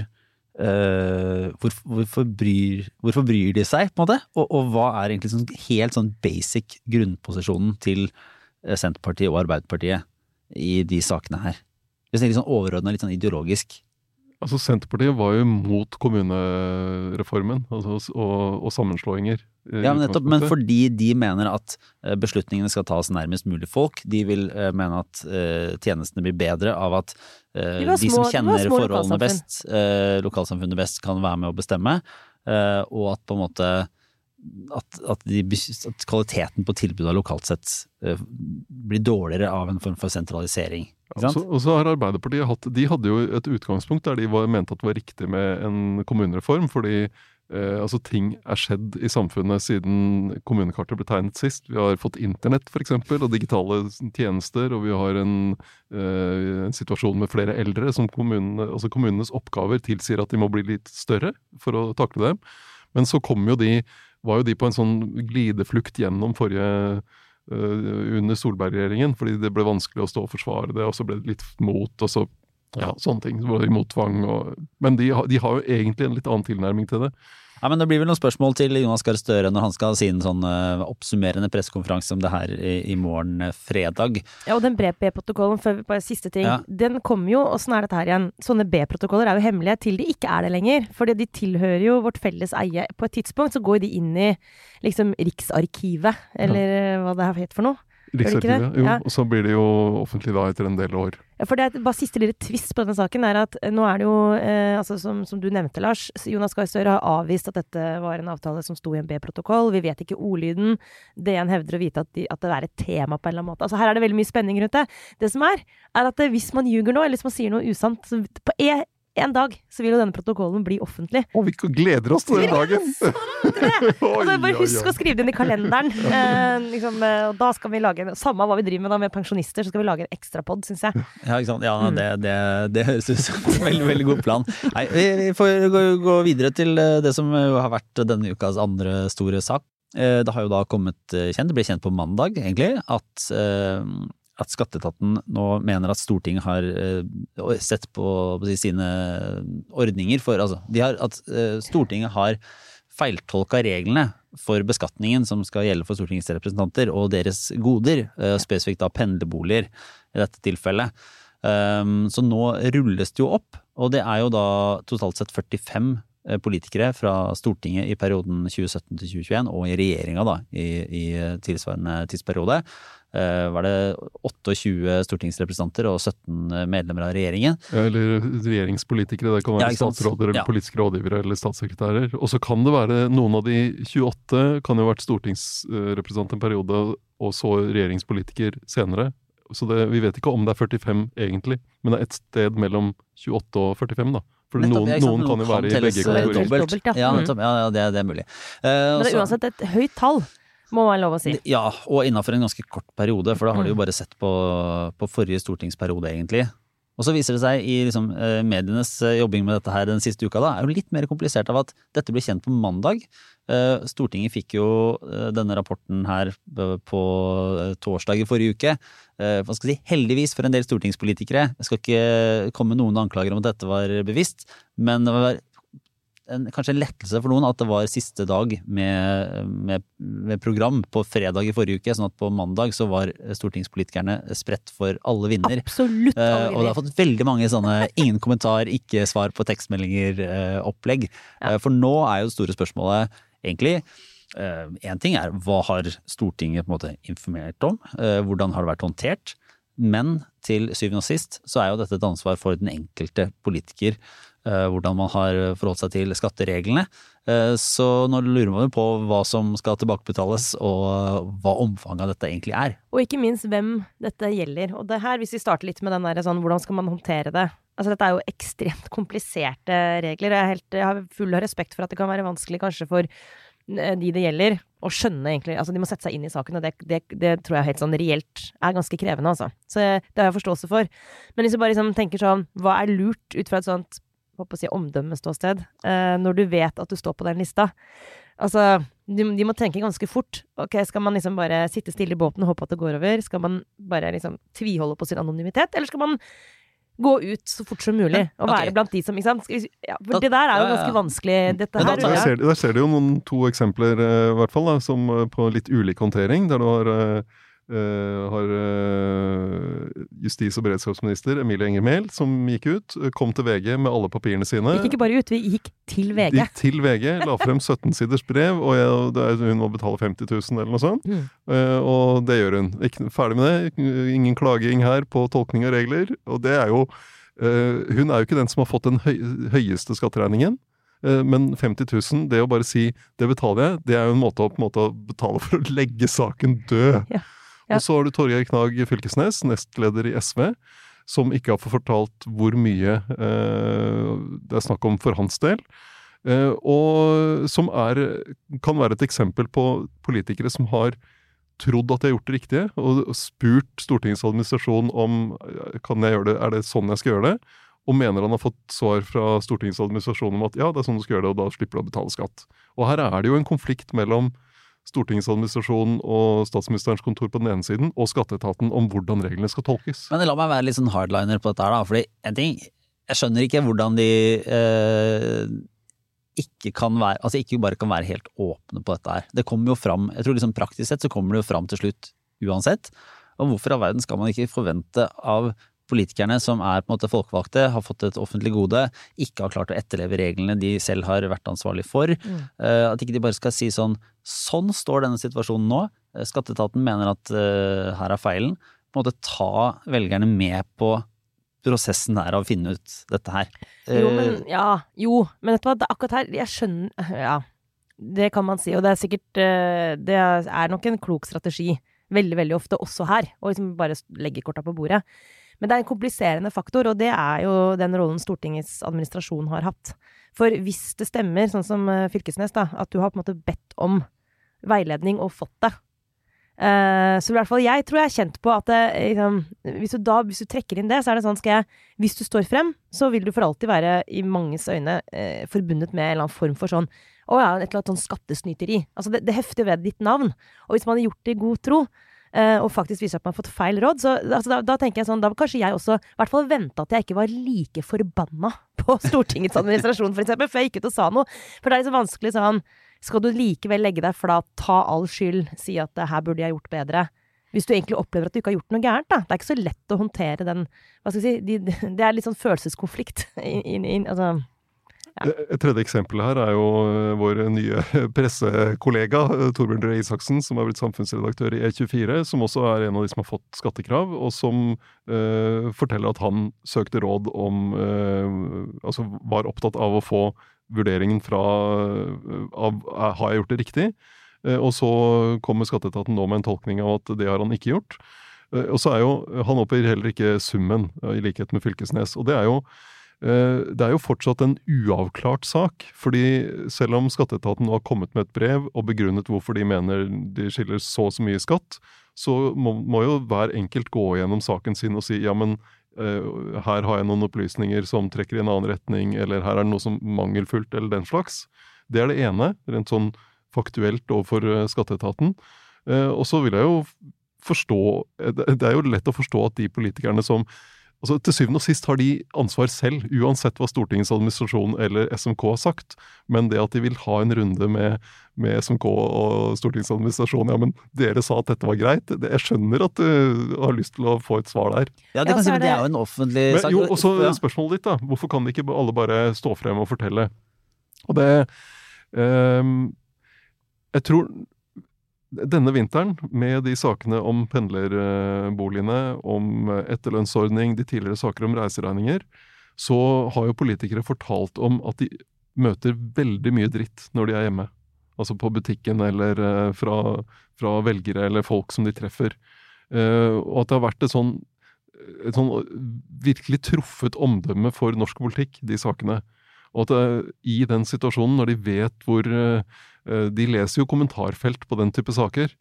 eh, hvor, hvorfor, bryr, hvorfor bryr de seg, på en måte? Og, og hva er egentlig sånn helt sånn basic grunnposisjonen til eh, Senterpartiet og Arbeiderpartiet i de sakene her? Hvis det er litt sånn overordna, litt sånn ideologisk. Altså Senterpartiet var jo mot kommunereformen altså, og, og sammenslåinger. Ja, men nettopp, men fordi de mener at eh, beslutningene skal tas nærmest mulig folk. De vil uh, mene at uh, tjenestene blir bedre av at uh, De de som små- de kjenner små forholdene best, eh, lokalsamfunnet best, kan være med å bestemme. eh, og at på en måte at, at, de, at kvaliteten på tilbudet lokalt sett eh, blir dårligere av en form for sentralisering. Ikke og så har Arbeiderpartiet hatt De hadde jo et utgangspunkt der de var, mente at det var riktig med en kommunereform, fordi eh, altså ting er skjedd i samfunnet siden kommunekartet ble tegnet sist. Vi har fått internett f.eks. og digitale tjenester, og vi har en, eh, en situasjon med flere eldre som kommunene, altså kommunenes oppgaver tilsier at de må bli litt større for å takle dem. Men så kom jo de, var jo de på en sånn glideflukt gjennom forrige under Solberg-regjeringen, fordi det ble vanskelig å stå og forsvare det, og så ble det litt mot, og så ja, sånne ting. Både imot tvang og Men de, de, har jo egentlig en litt annen tilnærming til det. Ja, men Det blir vel noen spørsmål til Jonas Gahr Støre når han skal ha sin sånn uh, oppsummerende pressekonferanse om det her i, i morgen uh, fredag. Ja, og den B-protokollen, før vi bare siste ting, Ja. den kommer jo Åssen er dette her igjen? Sånne B-protokoller er jo hemmelige til de ikke er det lenger. Fordi de tilhører jo vårt felles eie. På et tidspunkt så går de inn i liksom Riksarkivet, eller ja. hva det er het for noe. Riksarkivet. Jo, Ja. og så blir det jo offentlig da etter en del år. Ja, For det er bare siste lille tvist på denne saken er at nå er det jo, eh, altså som, som du nevnte, Lars, Jonas Gahr Støre har avvist at dette var en avtale som sto i en B-protokoll. Vi vet ikke ordlyden. DN hevder å vite at, de, at det er et tema på en eller annen måte. Altså Her er det veldig mye spenning rundt det. Det som er, er at hvis man ljuger nå, eller hvis man sier noe usant, så på en, en dag så vil jo denne protokollen bli offentlig. Og vi gleder oss til den dagen! Og så bare husk å skrive det inn i kalenderen. Eh, liksom, eh, og da skal vi lage en, Samme hva vi driver med da med pensjonister, så skal vi lage en ekstrapod, syns jeg. Ja, ikke sant? Ja, Mm. det, det, det høres ut som en veldig, veldig god plan. Nei, vi, får gå, gå videre til eh, det som har vært denne ukas andre store sak. Eh, Det har jo da kommet eh, kjent, det ble kjent på mandag egentlig, at, eh, at Skatteetaten nå mener at Stortinget har eh, sett på, på si, sine ordninger for Altså, de har, at eh, Stortinget har feiltolka reglene for beskatningen som skal gjelde for Stortingets representanter og deres goder, eh, spesifikt da pendlerboliger i dette tilfellet. Um, Så nå rulles det jo opp, og det er jo da totalt sett 45 eh, politikere fra Stortinget i perioden 2017 til 2021, og i regjeringa da, i, i tilsvarende tidsperiode. Eh, Var det 28 stortingsrepresentanter og 17 medlemmer av regjeringen? Ja, Eller regjeringspolitikere, det kan være ja, statsråder eller Ja. politiske rådgivere eller statssekretærer. Og så kan det være noen av de 28 kan jo ha vært stortingsrepresentant en periode, og så regjeringspolitiker senere. Så det, vi vet ikke om det er 45 egentlig, men det er et sted mellom 28 og 45, da. For Nettopp, noen, sant? noen kan jo være i begge kategorier. dobbelt. dobbelt. ja. Ja, Mm. nettopp. ja, ja det, det er mulig. Uh, Men det er uansett et høyt tall, må være lov å si. Ja, og innafor en ganske kort periode, for da har de jo bare sett på, på forrige stortingsperiode, egentlig. Og så viser det seg i liksom, eh, medienes eh, jobbing med dette her den siste uka, da, er jo litt mer komplisert av at dette ble kjent på mandag. Eh, Stortinget fikk jo denne rapporten her på torsdag i forrige uke. Hva skal jeg si, heldigvis for en del stortingspolitikere. Det skal ikke komme noen anklager om at dette var bevisst, men det var en, kanskje en lettelse for noen at det var siste dag med, med, med program på fredag i forrige uke, sånn at på mandag så var stortingspolitikerne spredt for alle vinder. Absolutt. alle vinner. Uh, og det har fått veldig mange sånne ingen kommentar, ikke svar på tekstmeldinger-opplegg. Ja. for nå er jo det store spørsmålet egentlig Én ting er hva har Stortinget på en måte informert om, eh, hvordan har det vært håndtert? Men til syvende og sist så er jo dette et ansvar for den enkelte politiker. Eh, Hvordan man har forholdt seg til skattereglene. Eh, Så nå lurer man jo på hva som skal tilbakebetales og hva omfanget av dette egentlig er. Og ikke minst hvem dette gjelder. Og det her, hvis vi starter litt med den der sånn, hvordan skal man håndtere det? Altså dette er jo ekstremt kompliserte regler. Jeg, helt, jeg har full respekt for at det kan være vanskelig kanskje for eh, de det gjelder, å skjønne egentlig Altså de må sette seg inn i saken, og det, det, det tror jeg helt sånn reelt er ganske krevende, altså. Så det har jeg forståelse for. Men hvis du bare liksom tenker sånn, hva er lurt ut fra et sånt håper å si omdømmeståsted, eh, når du vet at du står på den lista? Altså, de, de må tenke ganske fort. Ok, Skal man liksom bare sitte stille i båten og håpe at det går over? Skal man bare liksom tviholde på sin anonymitet? Eller skal man gå ut så fort som mulig og Ja, ok. være blant de som ikke sant? Ja, for Da- det der er jo ganske ja. vanskelig. Dette Men da her Der ser, der ser du jo noen to eksempler, eh, i hvert fall, da, som eh, på litt ulik håndtering. Der du har, eh, har eh, justis- og beredskapsminister Emilie Enger Mehl som gikk ut, eh, kom til VG med alle papirene sine. Gikk ikke bare ut, vi gikk til VG. Gikk til VG, la frem 17-siders brev, og jeg, det hun må betale 50 000 eller noe sånt. Mm. Eh, og det gjør hun. Ikke, ferdig med det. Ingen klaging her på tolkning av regler. Og det er jo eh, Hun er jo ikke den som har fått den høy, høyeste skatteregningen. Eh, Men 50 000, det å bare si 'det betaler jeg', det er jo en måte å, på en måte betale for å legge saken død. Ja. Ja. Og så har du Torgeir Knag Fylkesnes, nestleder i SV, som ikke har fortalt hvor mye eh, det er snakk om for hans del. Eh, og som er, kan være et eksempel på politikere som har trodd at de har gjort det riktige, og spurt Stortingets administrasjon om kan jeg gjøre det, er det sånn jeg skal gjøre det, og mener han har fått svar fra Stortingets administrasjon om at ja, det er sånn du skal gjøre det, og da slipper du å betale skatt. Og her er det jo en konflikt mellom Stortingets administrasjon og statsministerens kontor på den ene siden, og skatteetaten om hvordan reglene skal tolkes. Men la meg være litt sånn hardliner på dette her, da. Fordi en ting, jeg skjønner ikke hvordan de eh, ikke kan være Altså ikke bare kan være helt åpne på dette her. Det kommer jo fram Jeg tror liksom praktisk sett så kommer det jo fram til slutt uansett. Og hvorfor all verden skal man ikke forvente av politikerne som er på en måte folkevalgte, har fått et offentlig gode, ikke har klart å etterleve reglene de selv har vært ansvarlig for. Mm. Uh, at ikke de bare skal si sånn Sånn står denne situasjonen nå. Uh, skatteetaten mener at uh, her er feilen. På en måte ta velgerne med på prosessen der av å finne ut dette her. Jo, men ja, jo, men vet akkurat her Jeg skjønner Ja, det kan man si, og det er sikkert Det er nok en klok strategi veldig, veldig ofte også her, å liksom bare legge korta på bordet. Men det er en kompliserende faktor, og det er jo den rollen Stortingets administrasjon har hatt. For hvis det stemmer, sånn som eh, Fylkesnes, da, at du har på en måte bedt om veiledning og fått det, Uh, så i hvert fall jeg tror jeg er kjent på at det, liksom, hvis, du da, hvis, du trekker inn det, så er det sånn skal jeg Hvis du står frem, så vil du for alltid være i manges øyne eh, forbundet med en eller annen form for sånn Å ja, et eller annet sånn skattesnyteri. Altså det, det hefter ved ditt navn. Og hvis man har gjort det i god tro, og faktisk viser at man har fått feil råd. Så altså, da, da, tenker jeg sånn, da kanskje jeg også i hvert fall vente at jeg ikke var like forbanna på Stortingets administrasjon, eksempel, før jeg gikk ut og sa noe. For det er liksom vanskelig sånn Skal du likevel legge deg flat, ta all skyld, si at det her burde jeg gjort bedre? Hvis du egentlig opplever at du ikke har gjort noe gærent, da. Det er ikke så lett å håndtere den Hva skal jeg si de, Det er litt sånn følelseskonflikt. In, in, altså ja. Et tredje eksempel her er jo eh, vår nye pressekollega eh, Torbjørn Røe Isaksen, som er blitt samfunnsredaktør i E24, som også er en av de som har fått skattekrav, og som uh, forteller at han søkte råd om uh, Altså var opptatt av å få vurderingen fra uh, av har jeg gjort det riktig? og så kommer skatteetaten nå med en tolkning av at det har han ikke gjort. og så er jo Han oppgir heller ikke summen, i likhet med Fylkesnes. og det er jo Eh, det er jo fortsatt en uavklart sak. fordi selv om skatteetaten nå har kommet med et brev og begrunnet hvorfor de mener de skiller så og så mye skatt, så må, må, jo hver enkelt gå gjennom saken sin og si ja, men uh, her har jeg noen opplysninger som trekker i en annen retning, eller her er det noe som mangelfullt, eller den slags. Det er det ene, rent sånn faktuelt overfor uh, skatteetaten. Uh, og så vil jeg jo forstå Det er jo lett å forstå at de politikerne som Altså, til syvende og sist har de ansvar selv, uansett hva Stortingets administrasjon eller SMK har sagt. Men det at de vil ha en runde med, med SMK og Stortingets administrasjon Ja, men dere sa at dette var greit. Det, jeg skjønner at du har lyst til å få et svar der. Ja, det, kan si, men det er jo en offentlig sak. Jo, og så spørsmålet ditt, da. Hvorfor kan ikke alle bare stå frem og fortelle? Og det um, Jeg tror denne vinteren, med de sakene om pendlerboligene, om etterlønnsordning, de tidligere saker om reiseregninger, så har jo politikere fortalt om at de møter veldig mye dritt når de er hjemme. Altså på butikken eller eh, fra, fra velgere eller folk som de treffer. Eh, og at det har vært et sånn, et sånn virkelig truffet omdømme for norsk politikk, de sakene. Og at det, i den situasjonen, når de vet hvor Eh, de leser jo kommentarfelt på den type saker.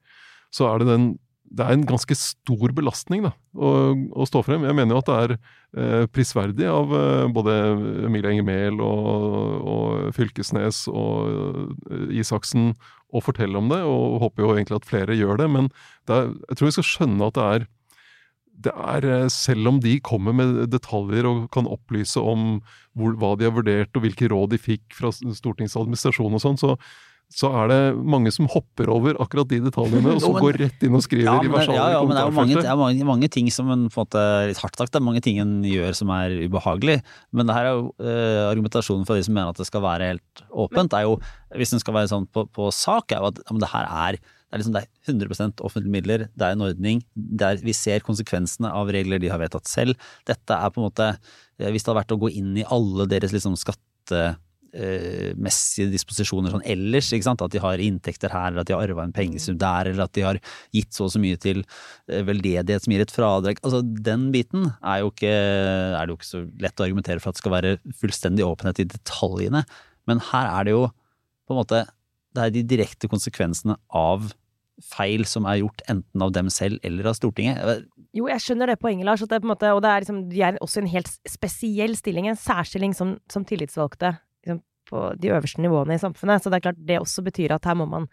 Så er det den det er en ganske stor belastning da, å, å stå frem. Jeg mener jo at det er eh, prisverdig av eh, både Emilie Enger Mehl og, og, Fylkesnes og eh, Isaksen å fortelle om det, og håper jo egentlig at flere gjør det. Men det er, jeg tror vi skal skjønne at det er, det er eh, Selv om de kommer med detaljer og kan opplyse om hvor, hva de har vurdert og hvilke råd de fikk fra stortingsadministrasjonen og sånn, så så er det mange som hopper over akkurat de detaljene, og så går rett inn og skriver ja, i versaler ja, ja, men det er, mange, er mange, mange, ting som en, på en måte, litt hardt sagt, det er mange ting en gjør som er ubehagelig. Men det her er jo eh, argumentasjonen for de som mener at det skal være helt åpent, er jo, hvis den skal være sånn på, på sak, er jo at ja, det her er det er, liksom, det er 100 offentlige midler, det er en ordning der vi ser konsekvensene av regler de har vedtatt selv. Dette er på en måte eh, Hvis det hadde vært å gå inn i alle deres liksom skatte eh, disposisjoner sånn ellers. At de har inntekter her, eller at de har arva en pengesum der, eller at de har gitt så og så mye til eh, veldedighet som gir et fradrag. Altså Den biten er jo ikke, er det jo ikke så lett å argumentere for at det skal være fullstendig åpenhet i detaljene. Men her er det jo på en måte Det er de direkte konsekvensene av feil som er gjort enten av dem selv eller av Stortinget. Jo, jeg skjønner det poenget, Lars. At det på en måte, og det er liksom, de er også en helt spesiell stilling, en særstilling som, som tillitsvalgte liksom, på de øverste nivåene i samfunnet. Så det er klart det også betyr at her må man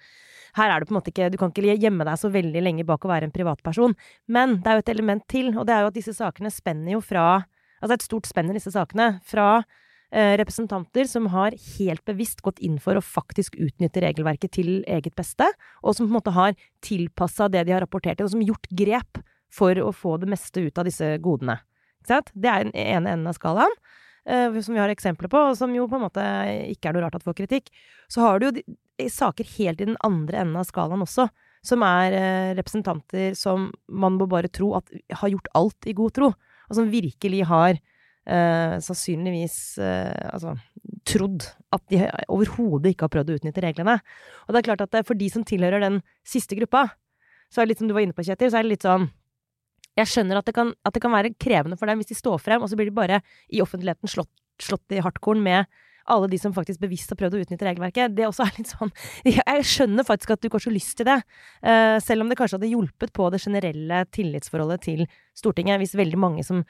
her er det på en måte ikke Du kan ikke gjemme deg så veldig lenge bak å være en privatperson. Men det er jo et element til, og det er jo at disse sakene spenner jo fra Altså et stort spenn i disse sakene. Fra representanter som har helt bevisst gått inn for å faktisk utnytte regelverket til eget beste, og som på en måte har tilpassa det de har rapportert til, og som gjort grep for å få det meste ut av disse godene. Det er den ene enden av skalaen. Uh, som vi har eksempler på, og som jo på en måte ikke er noe rart at får kritikk. Så har du jo saker helt i den andre enden av skalaen også, som er uh, representanter som man må bare tro at har gjort alt i god tro, og som virkelig har uh, sannsynligvis altså trodd at de overhodet ikke har prøvd å utnytte reglene. Og det er klart at for de som tilhører den siste gruppa, så er det litt som du var inne på, Kjetil, så er det litt sånn jeg skjønner at det, kan, at det kan være krevende for dem hvis de står frem, og så blir de bare i offentligheten slått, slått i hardkorn med alle de som faktisk bevisst har prøvd å utnytte regelverket. Det også er litt sånn Jeg skjønner faktisk at du ikke har så lyst til det. Uh, selv om det kanskje hadde hjulpet på det generelle tillitsforholdet til Stortinget, hvis veldig mange som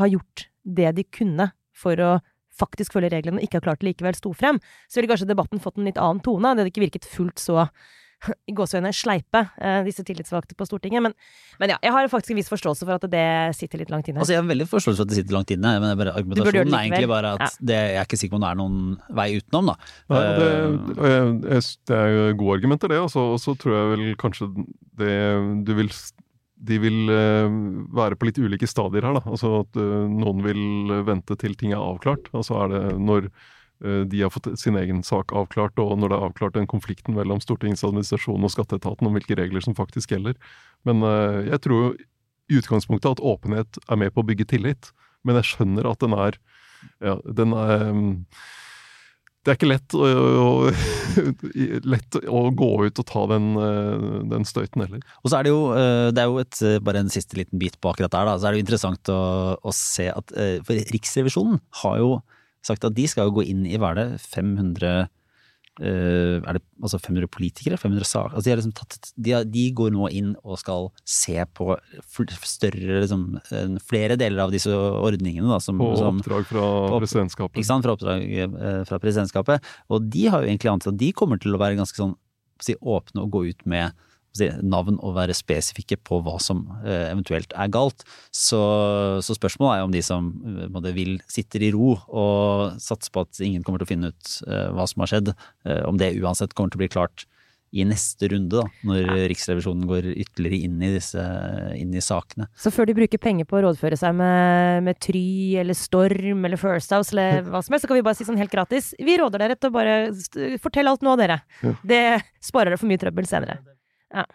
har gjort det de kunne for å faktisk følge reglene og ikke har klart det likevel, sto frem, så ville kanskje debatten fått en litt annen tone. Det hadde ikke virket fullt så i gåseøyne sleipe, eh, disse tillitsvalgte på Stortinget. Men, men, ja, jeg har faktisk en viss forståelse for at det sitter litt langt inne. Altså Jeg har veldig forståelse for at det sitter langt inne, men bare, argumentasjonen er egentlig bare at ja. det, jeg er ikke sikker på om det er noen vei utenom, da. Nei, det, eh, det, er gode argumenter, det. Og så tror jeg vel kanskje det du vil de vil uh, være på litt ulike stadier her. da, altså at uh, Noen vil vente til ting er avklart. altså er det når Eh, de har fått sin egen sak avklart, og når det er avklart den konflikten mellom Stortingets administrasjon og skatteetaten om hvilke regler som faktisk gjelder. Men eh, jeg tror i utgangspunktet at åpenhet er med på å bygge tillit. Men jeg skjønner at den er, ja, den er det er ikke lett å, å, lett å, gå ut og ta den, eh, den, støyten heller. Og så er det jo, det er jo et, bare en siste liten bit på akkurat der, da. Så er det jo interessant å, å se at For Riksrevisjonen har jo sagt at de skal jo gå inn i, hva er det, 500 Uh, er det altså 500 politikere? 500 saker? Altså de, liksom tatt, de, de, går nå inn og skal se på større, liksom, flere deler av disse ordningene. Da, som, på oppdrag fra på, presidentskapet. Ikke sant, fra oppdrag uh, fra presidentskapet. Og de har jo egentlig antatt at de kommer til å være ganske sånn si, åpne og gå ut med navn og være spesifikke på hva som eh, eventuelt er galt. Så, så spørsmålet er om de som måte, vil sitter i ro og satser på at ingen kommer til å finne ut uh, hva som har skjedd, om det uansett kommer til å bli klart i neste runde, da, når ja. Riksrevisjonen går ytterligere inn i, disse, inn i sakene. Så før de bruker penger på å rådføre seg med, med Try eller Storm eller First House eller hva som helst, så kan vi bare si sånn helt gratis Vi råder dere til å bare fortelle alt nå, dere. Ja. Det sparer dere for mye trøbbel senere. Ja.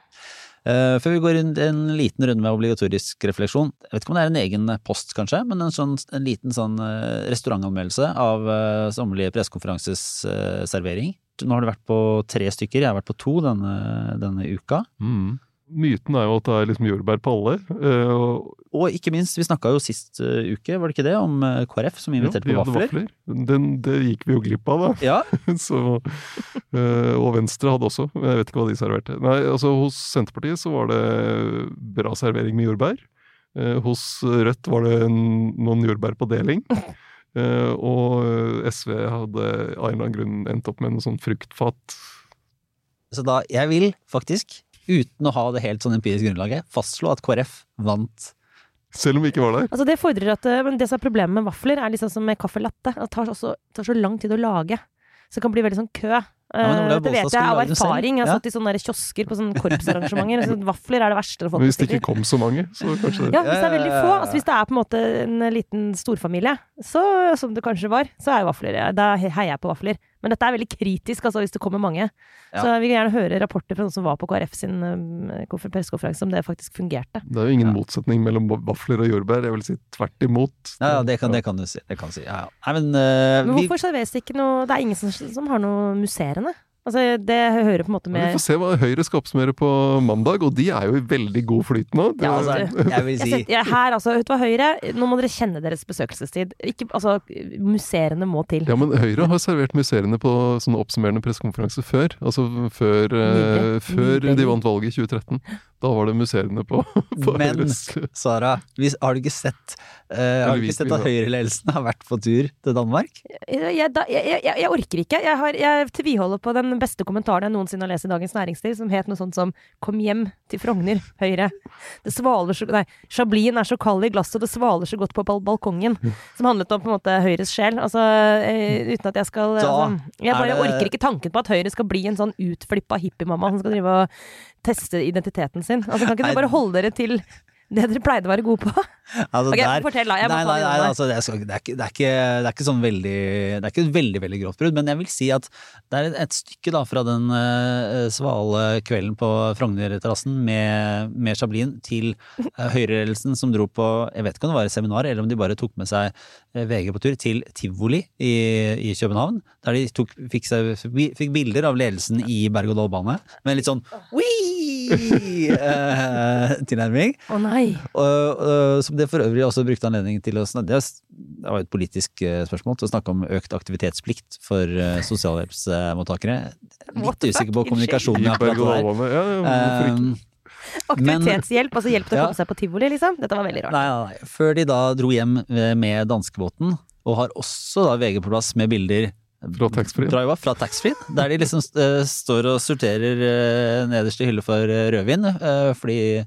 Uh, før vi går inn en liten runde med obligatorisk refleksjon. Jeg vet ikke om det er en egen post, kanskje, men en, sånn, en liten sånn uh, restaurantanmeldelse av uh, sommerlige pressekonferanses uh, servering. Nå har du vært på tre stykker, jeg har vært på to denne, denne uka. Mm myten er jo at det er liksom jordbær på alle. Uh, og, og, ikke minst, vi snakka jo sist uh, uke, var det ikke det, om uh, KrF som inviterte ja, på vafler? vafler. Den, det gikk vi jo glipp av, da. Ja. så, og Venstre hadde også, jeg vet ikke hva de serverte. Nei, altså Hos Senterpartiet så var det bra servering med jordbær. hos Rødt var det en, noen jordbær på deling. og SV hadde av en eller annen grunn endt opp med noe sånn fruktfat. Så da, jeg vil faktisk uten å ha det helt sånn empirisk grunnlaget, fastslå at KrF vant. Selv om vi ikke var der? Altså Det fordrer at eh, Men det som er problemet med vafler, er liksom som med caffè latte. Det tar, også, tar så lang tid å lage. Så det kan bli veldig sånn kø. Ja, det vet jeg av erfaring. Jeg har ja. satt i sånne kiosker på sånne korpsarrangementer. så vafler er det verste å få Hvis det ikke kom så mange, så kanskje det Ja, hvis det er veldig få. Altså Hvis det er på en måte en liten storfamilie, så, som det kanskje var, så er vafler Da heier jeg på vafler. Men dette er veldig kritisk, altså, hvis det kommer mange. Ja. Så vi vil gjerne høre rapporter fra noen som var på KrF sin um, pressekonferanse, om det faktisk fungerte. Det er jo ingen motsetning mellom vafler og jordbær. Jeg vil si tvert imot. Ja, ja det, kan, det, kan, du si. Det kan si. Ja, Nei, men, uh, men, hvorfor vi... serveres det ikke noe Det er ingen som, som har noe musserende. Altså, det hører på en måte med... Vi får se hva Høyre skal oppsummere på mandag, og de er jo i veldig god flyt nå. Det- Ja, Altså, jeg vil si Jeg ser, her, altså, vet du hva, Høyre, nå må dere kjenne deres besøkelsestid. Ikke, altså, museene må til. Ja, men Høyre har servert museene på sånne oppsummerende pressekonferanser før. Altså før, eh, før de vant valget i 2013. Da var det museene på, på Men Høyres Sara, har du ikke sett eh, Har du ikke sett at Høyre-ledelsen har vært på tur til Danmark? Jeg, da, jeg, jeg, jeg orker ikke. Jeg, har, jeg tviholder på den beste kommentaren jeg noensinne har lest i Dagens Næringsliv, som het noe sånt som 'Kom hjem til Frogner, Høyre'. Det svaler så Nei, Chablisen er så kald i glasset, det svaler så godt på bal balkongen. Som handlet om på en måte Høyres sjel. Altså, eh, uten at jeg skal Da altså, Jeg er bare det- orker ikke tanken på at Høyre skal bli en sånn utflippa hippiemamma som skal drive og teste identiteten sin. Altså, kan ikke dere bare holde dere til det dere pleide å være gode på? Altså, okay, der- fortell da, jeg nei, nei, nei, altså, det, er ikke, det, er ikke, det er ikke sånn veldig Det er ikke et veldig veldig grovt brudd, men jeg vil si at det er et, stykke da fra den uh, svale kvelden på Frogner-terrassen med, med Chablin til uh, Høyre-ledelsen som dro på Jeg vet ikke om det var et seminar, eller om de bare tok med seg uh, VG på tur til tivoli i, i København. Der de tok, fikk, seg, fikk bilder av ledelsen i berg-og-dal-bane med litt sånn wii-tilnærming. Å nei. Og, som det for øvrig også brukte anledningen til å snakke Det det var et politisk eh, spørsmål til å snakke om økt aktivitetsplikt for eh, sosialhjelpsmottakere. Litt usikker på kommunikasjonen. Ja? Um, Aktivitetshjelp, altså hjelp til å Ja. komme seg på tivoli, liksom. Dette var veldig rart. Nei, nei, nei. Før de da dro hjem med danskebåten, og har også da VG på plass med bilder Fra taxfree. Fra taxfree, der de liksom uh, står og sorterer uh, nederst i hylle for uh, rødvin, fordi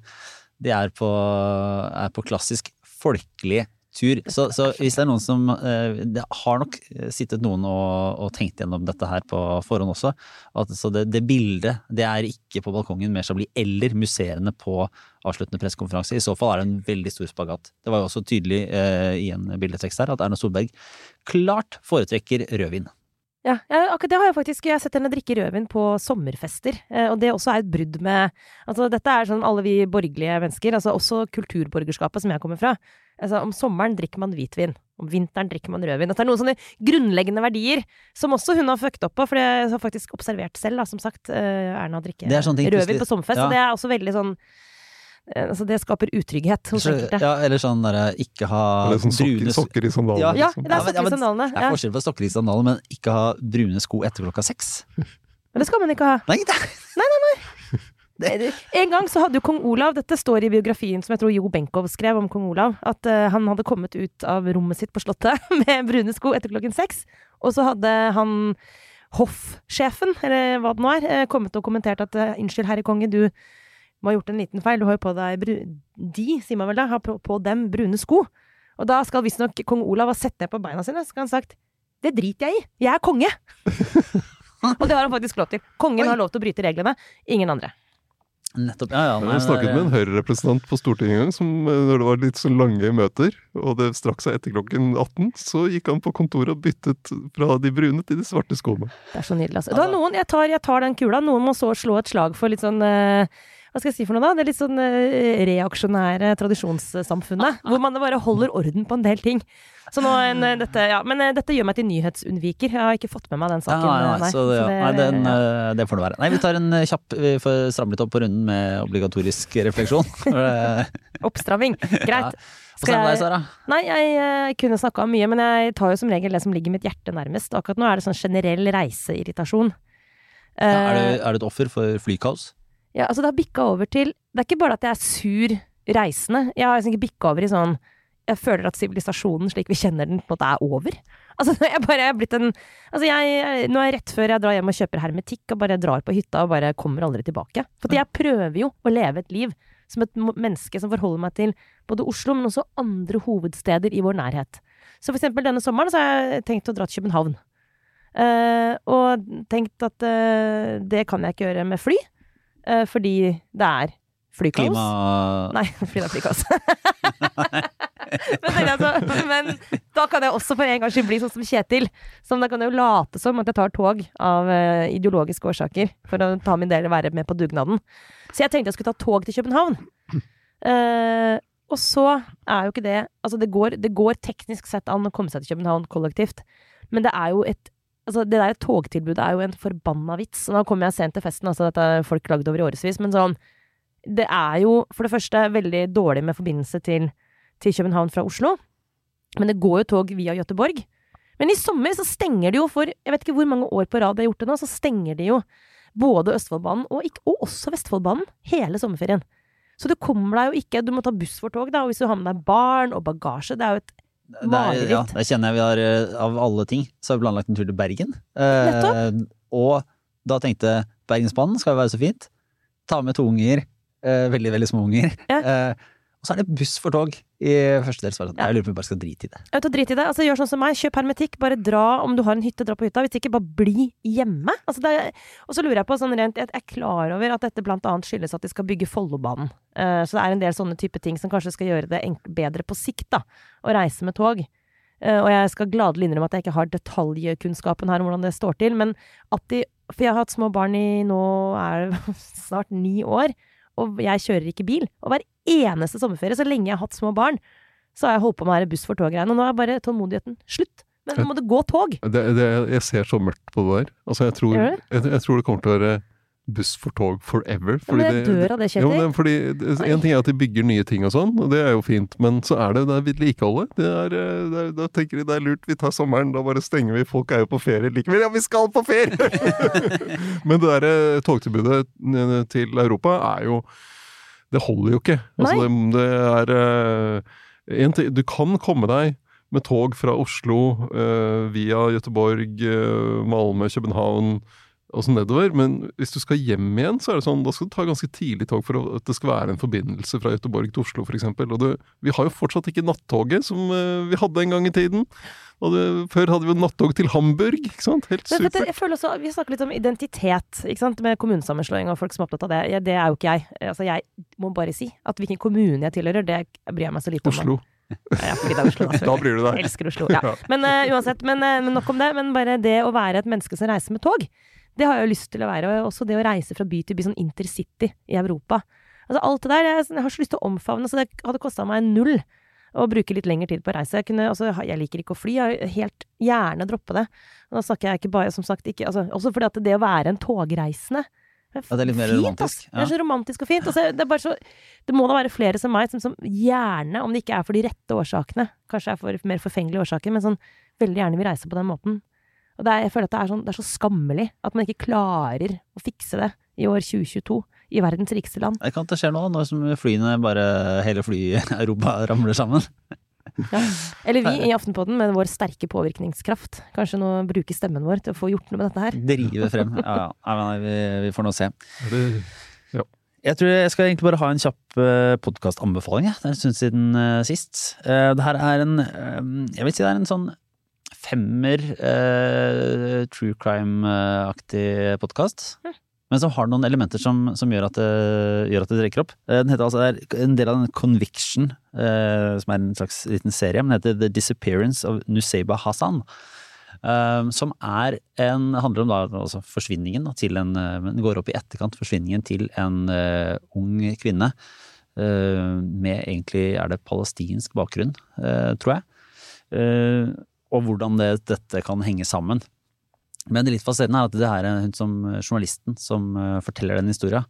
de er på, er på klassisk folkelig tur. Så, så hvis det er noen som eh, Det har nok sittet noen og, og tenkt gjennom dette her på forhånd også. At, så det, det bildet, det er ikke på balkongen med Chablis eller museene på avsluttende pressekonferanse. I så fall er det en veldig stor spagat. Det var jo også tydelig eh, i en bildetekst her at Erna Solberg klart foretrekker rødvin. Ja, ja, akkurat det har jeg faktisk. Jeg har sett henne drikke rødvin på sommerfester. Eh, og det også er et brudd med Altså, dette er sånn alle vi borgerlige mennesker, altså også kulturborgerskapet som jeg kommer fra. Altså, om sommeren drikker man hvitvin. Om vinteren drikker man rødvin. Det er noen sånne grunnleggende verdier som også hun har fucket opp på, for det har faktisk observert selv, da, som sagt, eh, Erna drikke Det er sånne ting rødvin på sommerfest. ja. Og det er også veldig sånn Altså, det skaper utrygghet hos enkelte. Ja, eller sånn derre ikke ha Eller sånn sokker, brune sokker i sandalene. Ja. Ja, liksom. det er Ja, sokker ja, i men Ja. Det er forskjell på sokker i sandalene, men ikke ha brune sko etter klokka seks. Men det skal man ikke ha. Nei, det er En gang så hadde jo kong Olav, dette står i biografien som jeg tror Jo Benkow skrev om kong Olav, at uh, han hadde kommet ut av rommet sitt på Slottet med brune sko etter klokken seks. Og så hadde han hoffsjefen, eller hva det nå er, eh, kommet og kommentert at eh, unnskyld, herre konge, du må ha gjort en liten feil, du har jo på deg bru De, sier man vel da, har på, på dem brune sko. Og da skal visstnok kong Olav ha sett ned på beina sine, så skal han sagt det driter jeg i, jeg er konge! og det har han faktisk lov til. Kongen Oi. har lov til å bryte reglene, ingen andre. Nettopp. Ja, ja. Nei, Jeg snakket med en Høyre-representant på Stortinget en gang, som eh, når det var litt så lange møter, og det strakk seg etter klokken 18, så gikk han på kontoret og byttet fra de brune til de svarte skoene. Det er så nydelig, altså. Da, noen, jeg tar, jeg tar den kula. Noen må så slå et slag for litt sånn eh, Hva skal jeg si for noe, da? Det litt sånn eh, reaksjonære tradisjonssamfunnet. Hvor man bare holder orden på en del ting. Så nå en, eh, dette, ja, Men eh, dette gjør meg til nyhetsunnviker. Jeg har ikke fått med meg den Ja, saken. nei, eh, nei, så, ja. så det- nei den, ja. det får det være. Nei, vi tar en kjapp Vi får stramme litt opp på runden med obligatorisk refleksjon. Oppstramming. Greit. Skal det deg, Sara? Nei, jeg, kunne snakka om mye, men jeg tar jo som regel det som ligger mitt hjerte nærmest. Akkurat nå er det sånn generell reiseirritasjon. Ja, er, du, er du et offer for flykaos? Ja, altså det har bikka over til Det er ikke bare at jeg er sur reisende. Jeg har liksom ikke bikka over i sånn Jeg føler at sivilisasjonen slik vi kjenner den, på en måte er over. Altså, jeg bare er blitt en Altså, jeg Nå er jeg rett før jeg drar hjem og kjøper hermetikk og bare drar på hytta og bare kommer aldri tilbake. For jeg prøver jo å leve et liv som et menneske som forholder meg til både Oslo, men også andre hovedsteder i vår nærhet. Så for eksempel denne sommeren så har jeg tenkt å dra til København. Uh, og tenkt at uh, det kan jeg ikke gjøre med fly. Eh, fordi det er flykaos. Klima... Nei, fordi det er flykaos. men, altså, men da kan jeg også for en gangs skyld bli sånn som Kjetil. Som da kan jeg jo late som at jeg tar tog av eh, ideologiske årsaker for å ta min del og være med på dugnaden. Så jeg tenkte jeg skulle ta tog til København. Uh, og så er jo ikke det Altså, det går, det går teknisk sett an å komme seg til København kollektivt, men det er jo et Altså, det der togtilbudet er jo en forbanna vits. Nå kommer jeg sent til festen, altså dette er folk lagd over i årevis, men sånn Det er jo for det første veldig dårlig med forbindelse til, til København fra Oslo. Men det går jo tog via Gøteborg. Men i sommer så stenger de jo for Jeg vet ikke hvor mange år på rad de har gjort det nå, så stenger de jo både Østfoldbanen og, ikke, og også Vestfoldbanen hele sommerferien. Så du kommer deg jo ikke Du må ta buss for tog, da, og hvis du har med deg barn og bagasje Det er jo et mareritt. ja, det kjenner jeg vi har, eh, av alle ting, så har vi planlagt en tur til Bergen. Eh, og da tenkte Bergensbanen skal jo være så fint. Ta med to unger, eh, veldig, veldig små unger. Ja. Eh, og så er det buss for tog i første del. Så var det sånn, Jeg lurer på om vi bare skal drite i det. Jeg vet drit i det. Altså, gjør sånn som meg. Kjøp hermetikk. Bare dra om du har en hytte, dra på hytta. Hvis ikke, bare bli hjemme. Altså, er, og så lurer jeg på sånn rent Jeg er klar over at dette blant annet skyldes at de skal bygge Follobanen. Uh, så det er en del sånne type ting som kanskje skal gjøre det bedre på sikt, da. Å reise med tog. Uh, og jeg skal gladelig innrømme at jeg ikke har detaljkunnskapen her om hvordan det står til, men at de For jeg har hatt små barn i nå er snart ni år, og jeg kjører ikke bil. Og hver eneste sommerferie, så lenge jeg har hatt små barn, så har jeg holdt på med det her buss for tog-greiene. Og nå er bare tålmodigheten slutt. Men nå må det gå tog. Det, det, jeg ser så mørkt på det der. Altså, jeg tror, jeg, jeg tror det kommer til å være buss for tog forever. Ja, men jeg dør av det, Kjetil. fordi En ting er at de bygger nye ting og sånn, og det er jo fint, men så er det det vedlikeholdet. Det eh, det er, da tenker de det er lurt, vi tar sommeren, da bare stenger vi. Folk er jo på ferie likevel. Ja, vi skal på ferie! men det derre togtilbudet eh, til Europa er jo Det holder jo ikke. Altså, det, det er eh, en ting, Du kan komme deg med tog fra Oslo eh, via Gøteborg, eh, Malmö, København og så nedover. Men hvis du skal hjem igjen, så er det sånn, da skal du ta ganske tidlig tog for at det skal være en forbindelse fra Göteborg til Oslo, f.eks. Og det, vi har jo fortsatt ikke nattoget som eh, vi hadde en gang i tiden. Og det, før hadde vi jo nattog til Hamburg, ikke sant? Helt supert. jeg føler også, Vi snakker litt om identitet ikke sant? med kommunesammenslåing og folk som er opptatt av det. Ja, det er jo ikke jeg. Altså, jeg må bare si at hvilken kommune jeg tilhører, det bryr jeg meg så lite om. Oslo. Ja, Oslo, da, Da bryr du Jeg elsker Oslo. Ja. Men uh, uansett, men, uh, nok om det. Men bare det å være et menneske som reiser med tog, det har jeg jo lyst til å være. Og også det å reise fra by til by, sånn intercity i Europa. Altså alt det der, jeg, jeg har så lyst til å omfavne, så det hadde kosta meg null å bruke litt lengre tid på å reise. Jeg, kunne, altså, jeg liker ikke å fly, jeg vil helt gjerne droppe det. Og da snakker jeg ikke bare, som sagt, ikke altså, Også fordi at det å være en togreisende Ja, det er litt mer fint, romantisk, Ja. Det er så romantisk og fint. Altså, det, så, det må da være flere som meg, som, som gjerne, om det ikke er for de rette årsakene, kanskje er for mer forfengelige årsaker, men sånn veldig gjerne vil reise på den måten. Og det er, jeg føler at det er, sånn, det er så skammelig at man ikke klarer å fikse det i år 2022 i verdens rikeste land. Det kan ikke skje nå, nå som flyene bare Hele fly-Europa ramler sammen. Ja. Eller vi i Aftenpodden med vår sterke påvirkningskraft. Kanskje nå bruke stemmen vår til å få gjort noe med dette her. Drive frem. Ja, ja. Nei, men vi, vi får nå se. Ja. Jeg tror jeg skal egentlig bare ha en kjapp uh, podkastanbefaling. jeg. Det er en stund siden eh, sist. Eh, det her er en eh, Jeg vil si det er en sånn femmer eh, true crime-aktig podkast. Men som har noen elementer som, som gjør, at det, gjør at det trekker opp. Eh, Den heter altså, en del av den Conviction, eh, som er en slags liten serie. Men heter The Disappearance of Nuseiba Hassan. Eh, som er en handler om da, altså forsvinningen da, til en Den går opp i etterkant forsvinningen til en eh, ung kvinne. eh, med egentlig er det palestinsk bakgrunn, eh, tror jeg. Eh, og hvordan det, dette kan henge sammen. Men det litt fascinerende er at det er hun som journalisten som eh, forteller den historia,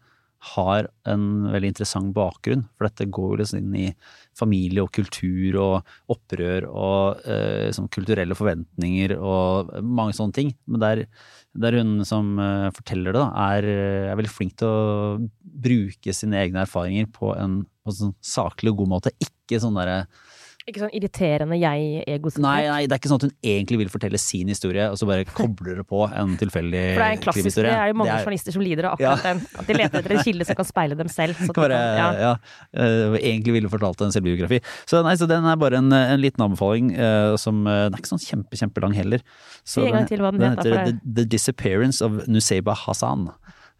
har en veldig interessant bakgrunn. For dette går jo liksom inn i familie og kultur og opprør og eh, sånn kulturelle forventninger og mange sånne ting. Men der, der hun som eh, forteller det, da, er, er veldig flink til å bruke sine egne erfaringer på en, på en sånn saklig og god måte. Ikke sånn derre Ikke sånn irriterende jeg-egosentrert. Nei, nei, det er ikke sånn at hun egentlig vil fortelle sin historie, og så bare kobler det på en tilfeldig For det er en klassisk, det er jo mange er- journalister som lider av akkurat den. At de leter etter en kilde som kan speile dem selv. Så Bare, kan, ja. ja, eh, egentlig ville fortalt en selvbiografi. Så, nei, så den er bare en, en liten anbefaling uh, som uh, Den er ikke sånn kjempe, kjempelang heller. Så den- den heter, The, The Disappearance of Nuseiba Hassan.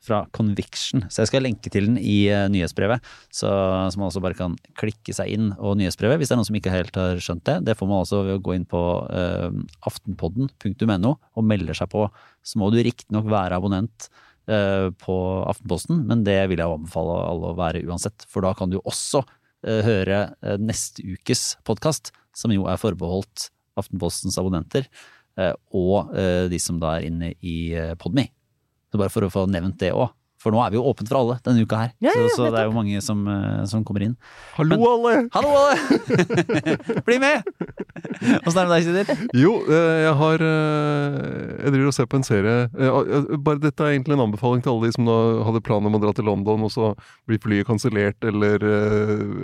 Fra Conviction. Så jeg skal lenke til den i eh, nyhetsbrevet, så, så man også bare kan klikke seg inn. Og nyhetsbrevet, hvis det er noen som ikke helt har skjønt det, det får man altså ved å gå inn på uh, aftenpodden.no og melder seg på. Så må du riktignok være abonnent uh, på Aftenposten, men det vil jeg anbefale alle å være uansett. For da kan du også uh, høre eh, neste ukes podkast, som jo er forbeholdt Aftenpostens abonnenter. eh, og eh, de som da er inne i eh, Podme. Så bare for å få nevnt det òg. For nå er vi jo åpent for alle denne uka her. Ja, ja, så, så det er jo mange som, eh, som kommer inn. Hallo, alle! Hallo alle! Bli med! Åssen er det med deg, Sider? Jo, eh, jeg har eh, Jeg driver og ser på en serie. Bare Dette er egentlig en anbefaling til alle de som da hadde planer om å dra til London, og så blir flyet kansellert, eller,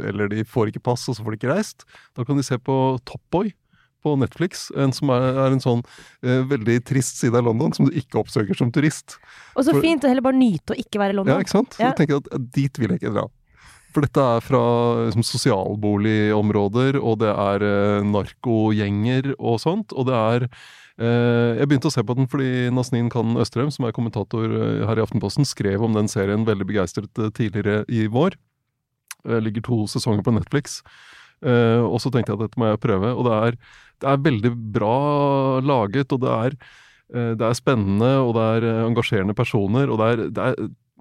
eller de får ikke pass, og så får de ikke reist. Da kan de se på Top Boy på Netflix, en som er, er en sånn eh, veldig trist side av London som du ikke oppsøker som turist. Og så For- fint å heller bare nyte å ikke være i London. Ja, ikke sant? Så Ja. jeg tenker at dit vil jeg ikke dra. For dette er fra liksom, sosialboligområder, og det er eh, narkogjenger og sånt. Og det er eh, Jeg begynte å se på den fordi Nasnin Khan Østrem, som er kommentator eh, her i Aftenposten, skrev om den serien veldig begeistret eh, tidligere i vår. Det ligger to sesonger på Netflix. Eh, og så tenkte jeg at dette må jeg prøve. Og det er, det er veldig bra laget, og det er, uh, det er spennende, og det er eh, engasjerende personer, og det er, det er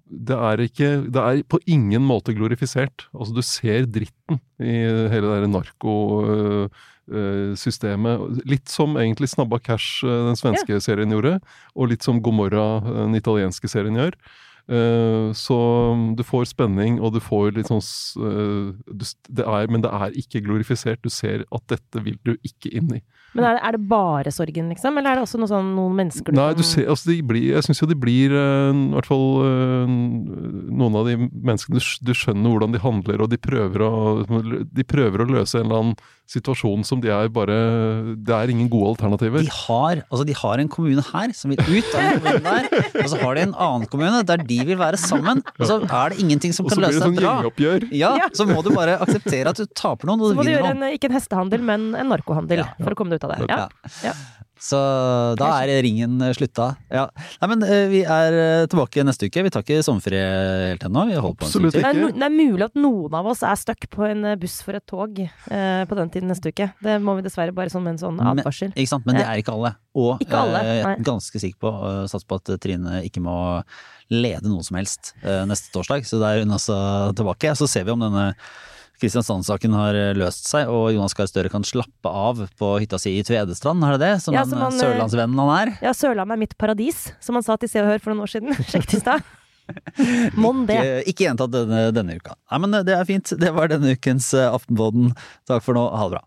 det er ikke Det er på ingen måte glorifisert. Altså, du ser dritten i hele det der narkosystemet. Litt som egentlig Snabba Cash, den svenske serien, gjorde. Og litt som Gomorra, den italienske serien, gjør. Eh, Så du får spenning, og du får litt sånn eh, det er, Men det er ikke glorifisert. Du ser at dette vil du ikke inn i. Men er det, er det bare sorgen, liksom? Eller er det også noe sånn, noen mennesker Nei, du ser, altså de blir, jeg syns jo de blir eh, I hvert fall uh, noen av de menneskene du, du skjønner hvordan de handler, og de prøver, å, de prøver å løse en eller annen situasjon som de er bare Det er ingen gode alternativer. De har, altså de har en kommune her som vil ut av den kommunen der, og så har de en annen kommune der de vil være sammen. Og så er det ingenting som kan løse det. Og så blir det sånn gjengoppgjør. Ja, så må du bare akseptere at du taper noen, Så og du må du gjøre en, ikke en hestehandel, men en narkohandel Ja. for å komme deg ut av det. Ja. Ja. Så da er ringen eh, slutta. Ja. Nei, men eh, vi er eh, tilbake neste uke. Vi tar ikke sommerferie helt ennå. Vi holder på en stund Det, til. er, det er mulig at noen av oss er stuck på en buss for et tog eh, på den tiden neste uke. Det må vi dessverre bare som en sånn Men- advarsel. Ikke sant? Men det er ikke alle. Og Ikke alle, jeg er ganske sikker på, satser på at Trine ikke må lede noe som helst eh, neste torsdag. Så da er hun altså tilbake. Så ser vi om denne Kristiansand-saken har eh, løst seg, og Jonas Gahr Støre kan slappe av på hytta si i Tvedestrand, er det det? Som Ja, som eh, han, eh, sørlandsvennen han er? Ja, Sørlandet er mitt paradis, som han sa til Se og Hør for noen år siden. Sjekk i stad. Mon det. Ikke, ikke gjentatt denne, denne uka. Nei, men det er fint. Det var denne ukens Aftenboden. Takk for nå. Ha det bra.